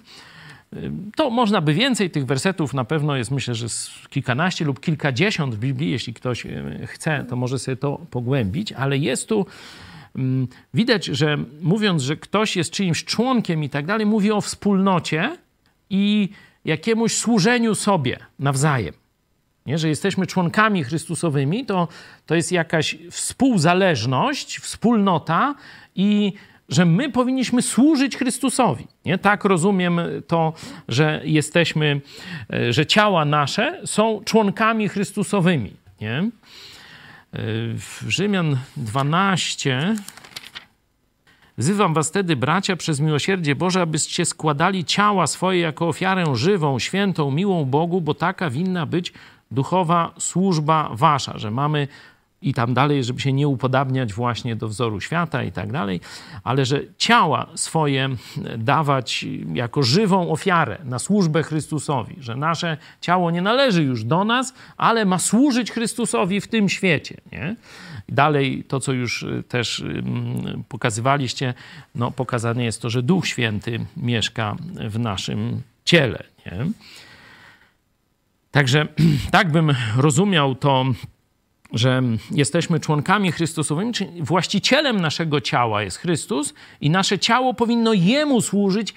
To można by więcej tych wersetów, na pewno jest myślę, że kilkanaście lub kilkadziesiąt w Biblii, jeśli ktoś e, chce, to może sobie to pogłębić, ale jest tu widać, że mówiąc, że ktoś jest czyimś członkiem i tak dalej, mówi o wspólnocie i jakiemuś służeniu sobie nawzajem. Nie? Że jesteśmy członkami Chrystusowymi, to, to jest jakaś współzależność, wspólnota i że my powinniśmy służyć Chrystusowi. Nie? Tak rozumiem to, że jesteśmy, e, że ciała nasze są członkami Chrystusowymi. Nie? Rzymian 12 Wzywam was wtedy, bracia, przez miłosierdzie Boże, abyście składali ciała swoje jako ofiarę żywą, świętą, miłą Bogu, bo taka winna być duchowa służba wasza, że mamy i tam dalej, żeby się nie upodabniać właśnie do wzoru świata i tak dalej, ale że ciała swoje dawać jako żywą ofiarę na służbę Chrystusowi, że nasze ciało nie należy już do nas, ale ma służyć Chrystusowi w tym świecie. Nie? Dalej to, co już też mm, pokazywaliście, no, pokazane jest to, że Duch Święty mieszka w naszym ciele. Nie? Także tak bym rozumiał to że jesteśmy członkami Chrystusowymi, czyli właścicielem naszego ciała jest Chrystus i nasze ciało powinno Jemu służyć,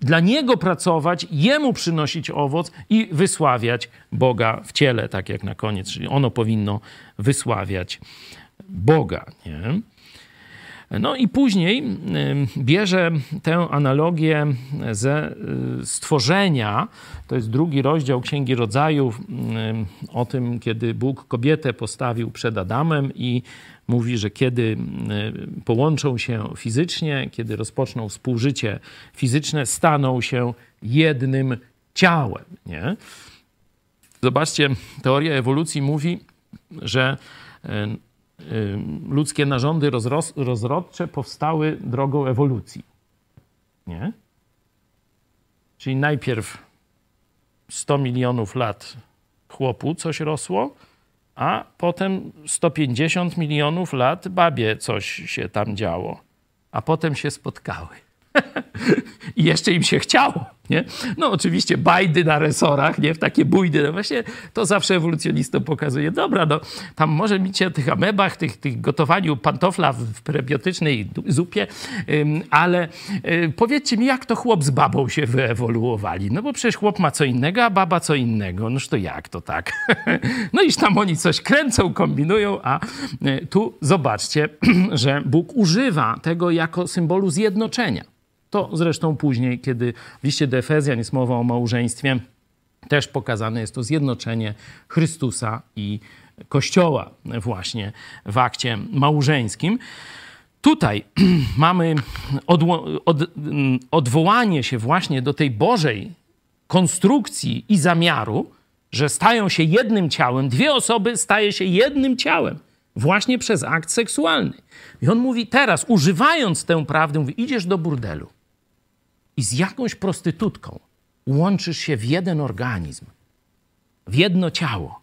dla Niego pracować, Jemu przynosić owoc i wysławiać Boga w ciele, tak jak na koniec, czyli ono powinno wysławiać Boga. Nie? No i później bierze tę analogię ze y, stworzenia. To jest drugi rozdział Księgi Rodzaju o tym, kiedy Bóg kobietę postawił przed Adamem i mówi, że kiedy połączą się fizycznie, kiedy rozpoczną współżycie fizyczne, staną się jednym ciałem. Nie? Zobaczcie, teoria ewolucji mówi, że ludzkie narządy rozrodcze powstały drogą ewolucji. Nie? Czyli najpierw 100 milionów lat chłopu coś rosło, a potem 150 milionów lat babie coś się tam działo, a potem się spotkały. I jeszcze im się chciało. Nie? No oczywiście bajdy na resorach, nie? W takie bójdy. No właśnie to zawsze ewolucjonistom pokazuje. Dobra, no tam może micie o tych amebach, tych, tych gotowaniu pantofla w prebiotycznej zupie, ale y, powiedzcie mi, jak to chłop z babą się wyewoluowali? No bo przecież chłop ma co innego, a baba co innego. Noż to jak to tak? no iż tam oni coś kręcą, kombinują, a y, tu zobaczcie, że Bóg używa tego jako symbolu zjednoczenia. To zresztą później, kiedy w liście do Efezjan jest mowa o małżeństwie, też pokazane jest to zjednoczenie Chrystusa i Kościoła właśnie w akcie małżeńskim. Tutaj mamy od, odwołanie się właśnie do tej Bożej konstrukcji i zamiaru, że stają się jednym ciałem, dwie osoby staje się jednym ciałem właśnie przez akt seksualny. I on mówi teraz, używając tę prawdę, mówi, idziesz do burdelu i z jakąś prostytutką łączysz się w jeden organizm, w jedno ciało.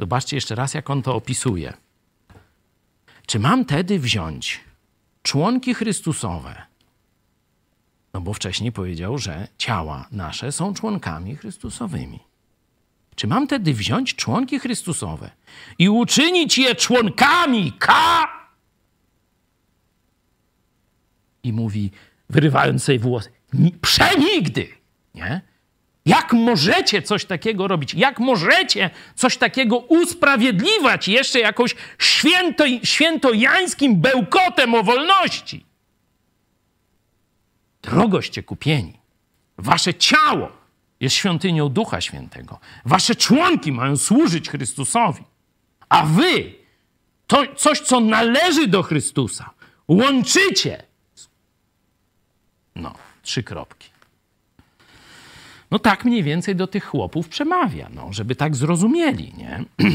Zobaczcie jeszcze raz, jak on to opisuje. Czy mam tedy wziąć członki Chrystusowe? No bo wcześniej powiedział, że ciała nasze są członkami Chrystusowymi. Czy mam tedy wziąć członki Chrystusowe i uczynić je członkami K? I mówi, wyrywając sobie włosy, przenigdy, nie? Jak możecie coś takiego robić? Jak możecie coś takiego usprawiedliwać jeszcze jakąś święto, świętojańskim bełkotem o wolności? Drogoście kupieni. Wasze ciało jest świątynią Ducha Świętego. Wasze członki mają służyć Chrystusowi. A wy to coś, co należy do Chrystusa, łączycie. No, trzy kropki. No tak mniej więcej do tych chłopów przemawia, no, żeby tak zrozumieli, nie?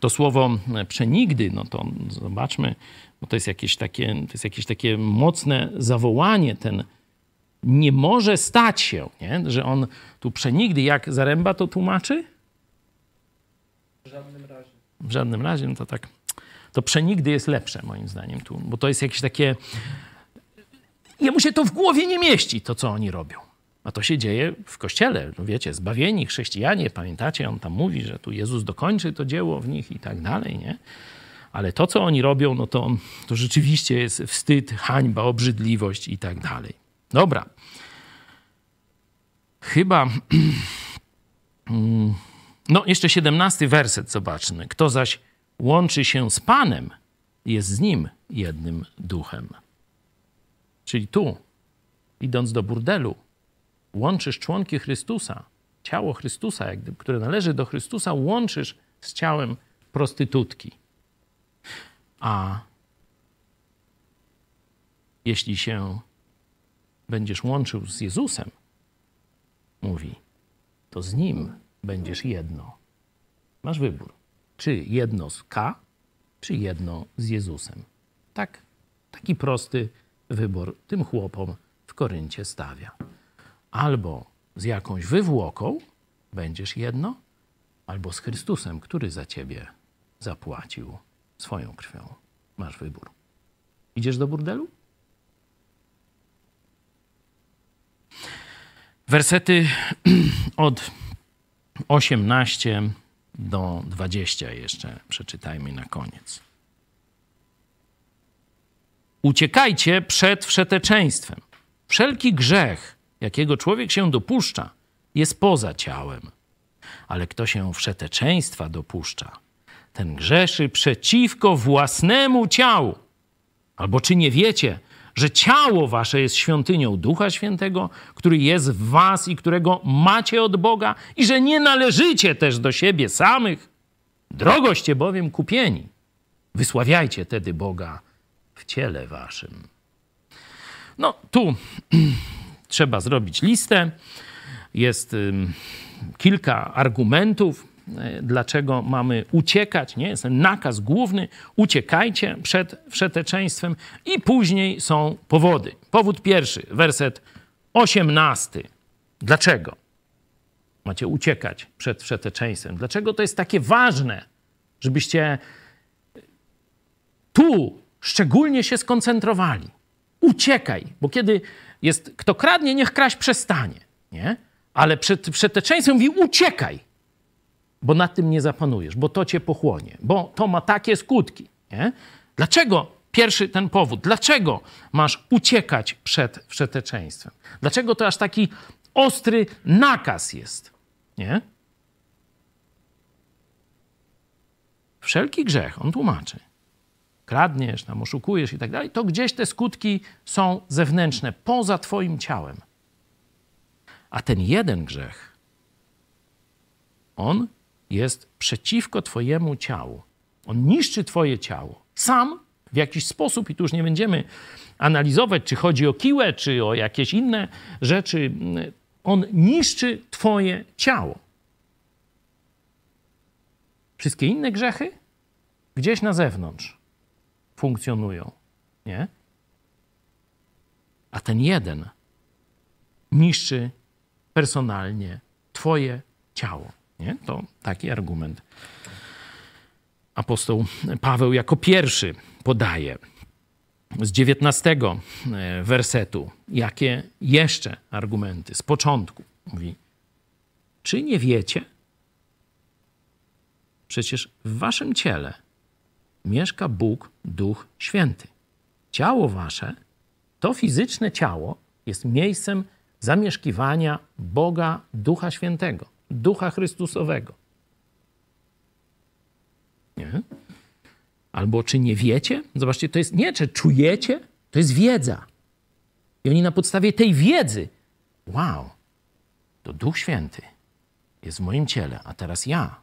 To słowo przenigdy, no to zobaczmy, bo to jest jakieś takie, to jest jakieś takie mocne zawołanie, ten nie może stać się, nie? że on tu przenigdy, jak Zaręba to tłumaczy? W żadnym razie. W żadnym razie, no to tak, to przenigdy jest lepsze moim zdaniem tu, bo to jest jakieś takie, jemu się to w głowie nie mieści, to co oni robią. A to się dzieje w kościele, no wiecie, zbawieni chrześcijanie, pamiętacie, on tam mówi, że tu Jezus dokończy to dzieło w nich i tak dalej, nie? Ale to, co oni robią, no to, to rzeczywiście jest wstyd, hańba, obrzydliwość i tak dalej. Dobra. Chyba. No, jeszcze siedemnasty werset zobaczmy. Kto zaś łączy się z Panem, jest z nim jednym duchem. Czyli tu, idąc do burdelu, łączysz członki Chrystusa, ciało Chrystusa, które należy do Chrystusa, łączysz z ciałem prostytutki. A jeśli się będziesz łączył z Jezusem, mówi, to z Nim będziesz jedno. Masz wybór. Czy jedno z K, czy jedno z Jezusem. Tak, taki prosty wybór tym chłopom w Koryncie stawia. Albo z jakąś wywłoką będziesz jedno, albo z Chrystusem, który za ciebie zapłacił swoją krwią. Masz wybór. Idziesz do burdelu? Wersety od 18 do 20 jeszcze przeczytajmy na koniec. Uciekajcie przed wszeteczeństwem. Wszelki grzech, jakiego człowiek się dopuszcza, jest poza ciałem. Ale kto się wszeteczeństwa dopuszcza, ten grzeszy przeciwko własnemu ciału. Albo czy nie wiecie, że ciało wasze jest świątynią Ducha Świętego, który jest w was i którego macie od Boga, i że nie należycie też do siebie samych. Drogoście bowiem kupieni. Wysławiajcie tedy Boga w ciele waszym. No, tu trzeba zrobić listę. Jest kilka argumentów, dlaczego mamy uciekać, nie? Jest nakaz główny, uciekajcie przed wszeteczeństwem i później są powody. Powód pierwszy, werset osiemnasty. Dlaczego macie uciekać przed wszeteczeństwem? Dlaczego to jest takie ważne, żebyście tu szczególnie się skoncentrowali? Uciekaj, bo kiedy jest kto kradnie, niech kraść przestanie. nie? Ale przed przeteczeństwem mówi uciekaj, bo nad tym nie zapanujesz, bo to cię pochłonie, bo to ma takie skutki, nie? Dlaczego pierwszy ten powód, dlaczego masz uciekać przed przeteczeństwem? Dlaczego to aż taki ostry nakaz jest, nie? Wszelki grzech, on tłumaczy, kradniesz, tam oszukujesz i tak dalej, to gdzieś te skutki są zewnętrzne, poza twoim ciałem. A ten jeden grzech, on jest przeciwko twojemu ciału. On niszczy twoje ciało. Sam w jakiś sposób, i tu już nie będziemy analizować, czy chodzi o kiłę, czy o jakieś inne rzeczy, on niszczy twoje ciało. Wszystkie inne grzechy gdzieś na zewnątrz funkcjonują, nie? A ten jeden niszczy personalnie twoje ciało, nie? To taki argument apostoł Paweł jako pierwszy podaje z dziewiętnastego e, wersetu, jakie jeszcze argumenty z początku. Mówi, czy nie wiecie? Przecież w waszym ciele mieszka Bóg, Duch Święty. Ciało wasze, to fizyczne ciało, jest miejscem zamieszkiwania Boga, Ducha Świętego, Ducha Chrystusowego. Nie? Albo czy nie wiecie? Zobaczcie, to jest nie czy czujecie, to jest wiedza. I oni na podstawie tej wiedzy, wow, to Duch Święty jest w moim ciele, a teraz ja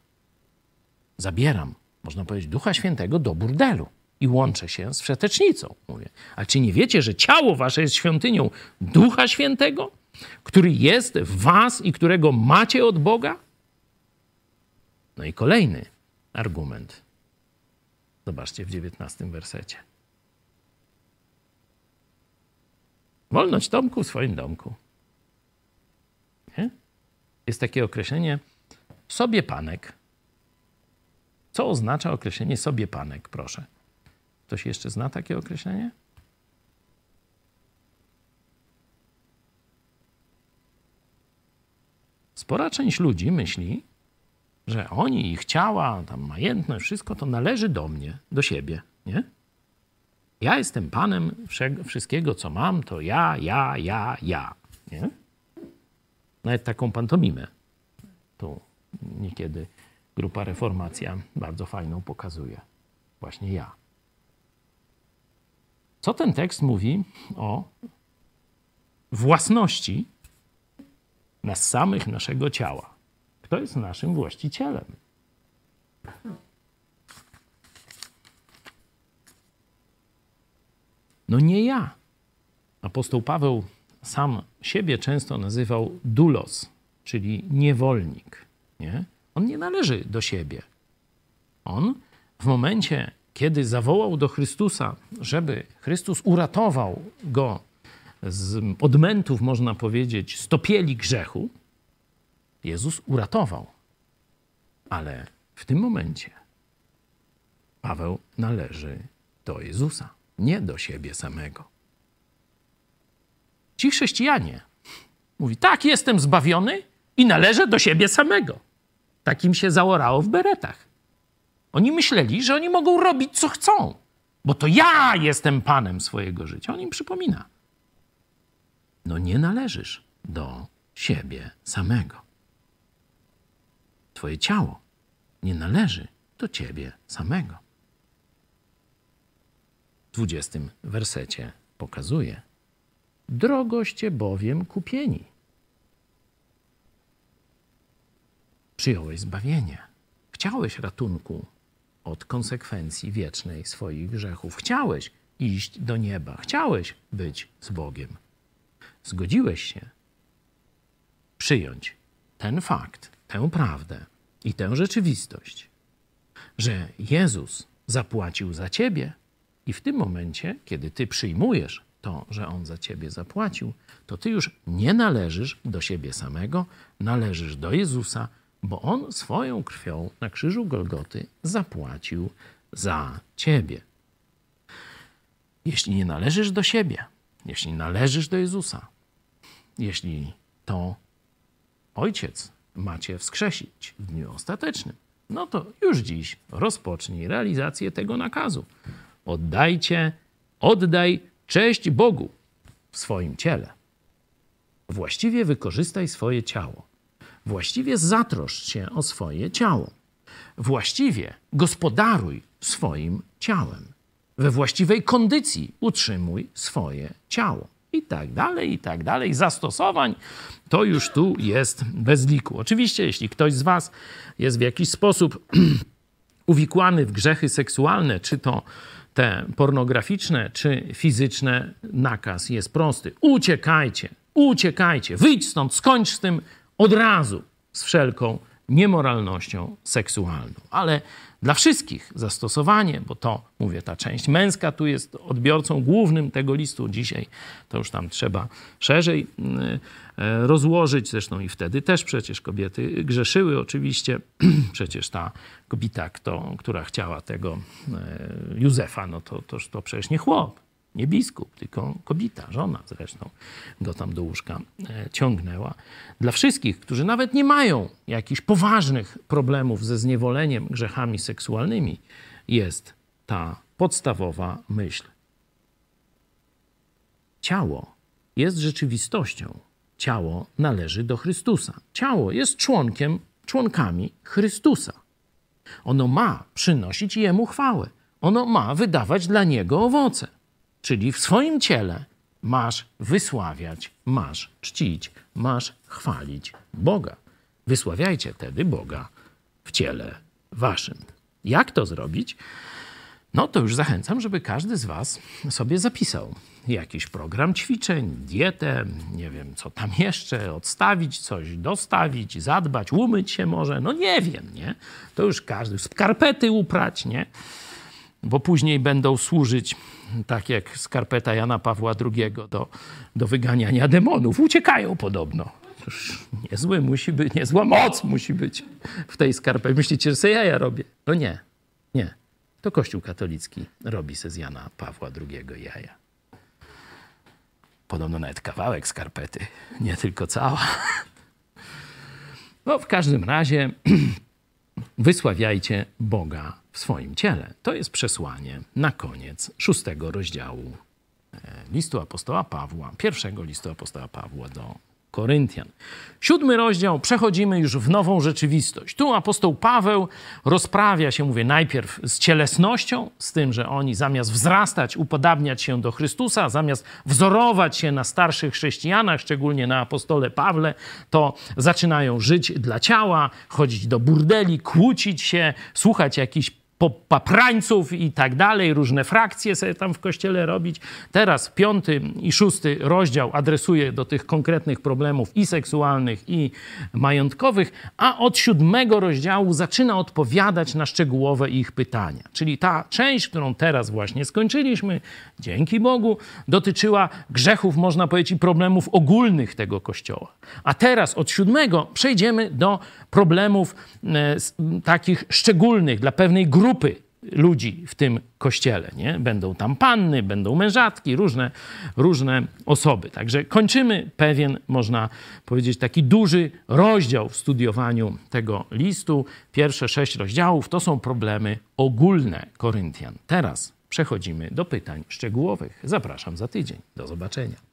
zabieram, można powiedzieć, Ducha Świętego do burdelu i łączę się z wszetecznicą. Mówię, ale czy nie wiecie, że ciało wasze jest świątynią Ducha Świętego, który jest w was i którego macie od Boga? No i kolejny argument. Zobaczcie w dziewiętnastym wersecie. Wolność domku w swoim domku. Nie? Jest takie określenie sobie panek. Co oznacza określenie sobie panek, proszę? Ktoś jeszcze zna takie określenie? Spora część ludzi myśli, że oni, ich ciała, tam majętność, wszystko to należy do mnie, do siebie, nie? Ja jestem panem wszystkiego, co mam, to ja, ja, ja, ja, nie? Nawet taką pantomimę tu niekiedy grupa Reformacja bardzo fajną pokazuje. Właśnie ja. Co ten tekst mówi o własności nas samych, naszego ciała? Kto jest naszym właścicielem? No nie ja. Apostoł Paweł sam siebie często nazywał dulos, czyli niewolnik. Nie? On nie należy do siebie. On w momencie, kiedy zawołał do Chrystusa, żeby Chrystus uratował go z odmętów, można powiedzieć, stopieli grzechu, Jezus uratował. Ale w tym momencie Paweł należy do Jezusa, nie do siebie samego. Ci chrześcijanie mówi: Tak, jestem zbawiony i należę do siebie samego. Takim się zaorało w beretach. Oni myśleli, że oni mogą robić co chcą, bo to ja jestem panem swojego życia. On im przypomina: No nie należysz do siebie samego. Twoje ciało nie należy do ciebie samego. W dwudziestym wersecie pokazuje: Drogoście bowiem kupieni. Przyjąłeś zbawienie. Chciałeś ratunku od konsekwencji wiecznej swoich grzechów. Chciałeś iść do nieba. Chciałeś być z Bogiem. Zgodziłeś się przyjąć ten fakt, tę prawdę i tę rzeczywistość, że Jezus zapłacił za ciebie i w tym momencie, kiedy ty przyjmujesz to, że On za ciebie zapłacił, to ty już nie należysz do siebie samego, należysz do Jezusa, bo On swoją krwią na krzyżu Golgoty zapłacił za ciebie. Jeśli nie należysz do siebie, jeśli należysz do Jezusa, jeśli to Ojciec macie wskrzesić w dniu ostatecznym. No to już dziś rozpocznij realizację tego nakazu. Oddajcie, oddaj cześć Bogu w swoim ciele. Właściwie wykorzystaj swoje ciało. Właściwie zatroszcz się o swoje ciało. Właściwie gospodaruj swoim ciałem. We właściwej kondycji utrzymuj swoje ciało. I tak dalej, i tak dalej. Zastosowań to już tu jest bez liku. Oczywiście, jeśli ktoś z Was jest w jakiś sposób uwikłany w grzechy seksualne, czy to te pornograficzne, czy fizyczne, nakaz jest prosty. Uciekajcie, uciekajcie, wyjdź stąd, skończ z tym od razu, z wszelką niemoralnością seksualną. Ale dla wszystkich zastosowanie, bo to, mówię, ta część męska tu jest odbiorcą głównym tego listu dzisiaj, to już tam trzeba szerzej e, rozłożyć. Zresztą i wtedy też przecież kobiety grzeszyły oczywiście. Przecież ta kobieta, kto, która chciała tego e, Józefa, no to, to, to przecież nie chłop nie biskup, tylko kobieta, żona zresztą go tam do łóżka e, ciągnęła. Dla wszystkich, którzy nawet nie mają jakichś poważnych problemów ze zniewoleniem grzechami seksualnymi, jest ta podstawowa myśl. Ciało jest rzeczywistością. Ciało należy do Chrystusa. Ciało jest członkiem, członkami Chrystusa. Ono ma przynosić Jemu chwałę. Ono ma wydawać dla Niego owoce. Czyli w swoim ciele masz wysławiać, masz czcić, masz chwalić Boga. Wysławiajcie tedy Boga w ciele waszym. Jak to zrobić? No to już zachęcam, żeby każdy z Was sobie zapisał jakiś program ćwiczeń, dietę, nie wiem co tam jeszcze, odstawić coś, dostawić, zadbać, umyć się może, no nie wiem, nie? To już każdy, skarpety uprać, nie? Bo później będą służyć tak jak skarpeta Jana Pawła II do, do wyganiania demonów. Uciekają podobno. Niezły musi być, niezła moc musi być w tej skarpecie. Myślicie, że sobie ja robię? No nie, nie. To Kościół katolicki robi se z Jana Pawła II jaja. Podobno nawet kawałek skarpety, nie tylko cała. No w każdym razie wysławiajcie Boga w swoim ciele. To jest przesłanie na koniec szóstego rozdziału e, listu apostoła Pawła, pierwszego listu apostoła Pawła do Koryntian. Siódmy rozdział, przechodzimy już w nową rzeczywistość. Tu apostoł Paweł rozprawia się, mówię, najpierw z cielesnością, z tym, że oni zamiast wzrastać, upodabniać się do Chrystusa, zamiast wzorować się na starszych chrześcijanach, szczególnie na apostole Pawle, to zaczynają żyć dla ciała, chodzić do burdeli, kłócić się, słuchać jakichś paprańców i tak dalej, różne frakcje sobie tam w kościele robić. Teraz piąty i szósty rozdział adresuje do tych konkretnych problemów i seksualnych, i majątkowych, a od siódmego rozdziału zaczyna odpowiadać na szczegółowe ich pytania. Czyli ta część, którą teraz właśnie skończyliśmy, dzięki Bogu, dotyczyła grzechów, można powiedzieć, i problemów ogólnych tego kościoła. A teraz od siódmego przejdziemy do problemów e, takich szczególnych dla pewnej grupy ludzi w tym kościele. Nie? Będą tam panny, będą mężatki, różne, różne osoby. Także kończymy pewien, można powiedzieć, taki duży rozdział w studiowaniu tego listu. Pierwsze sześć rozdziałów to są problemy ogólne Koryntian. Teraz przechodzimy do pytań szczegółowych. Zapraszam za tydzień. Do zobaczenia.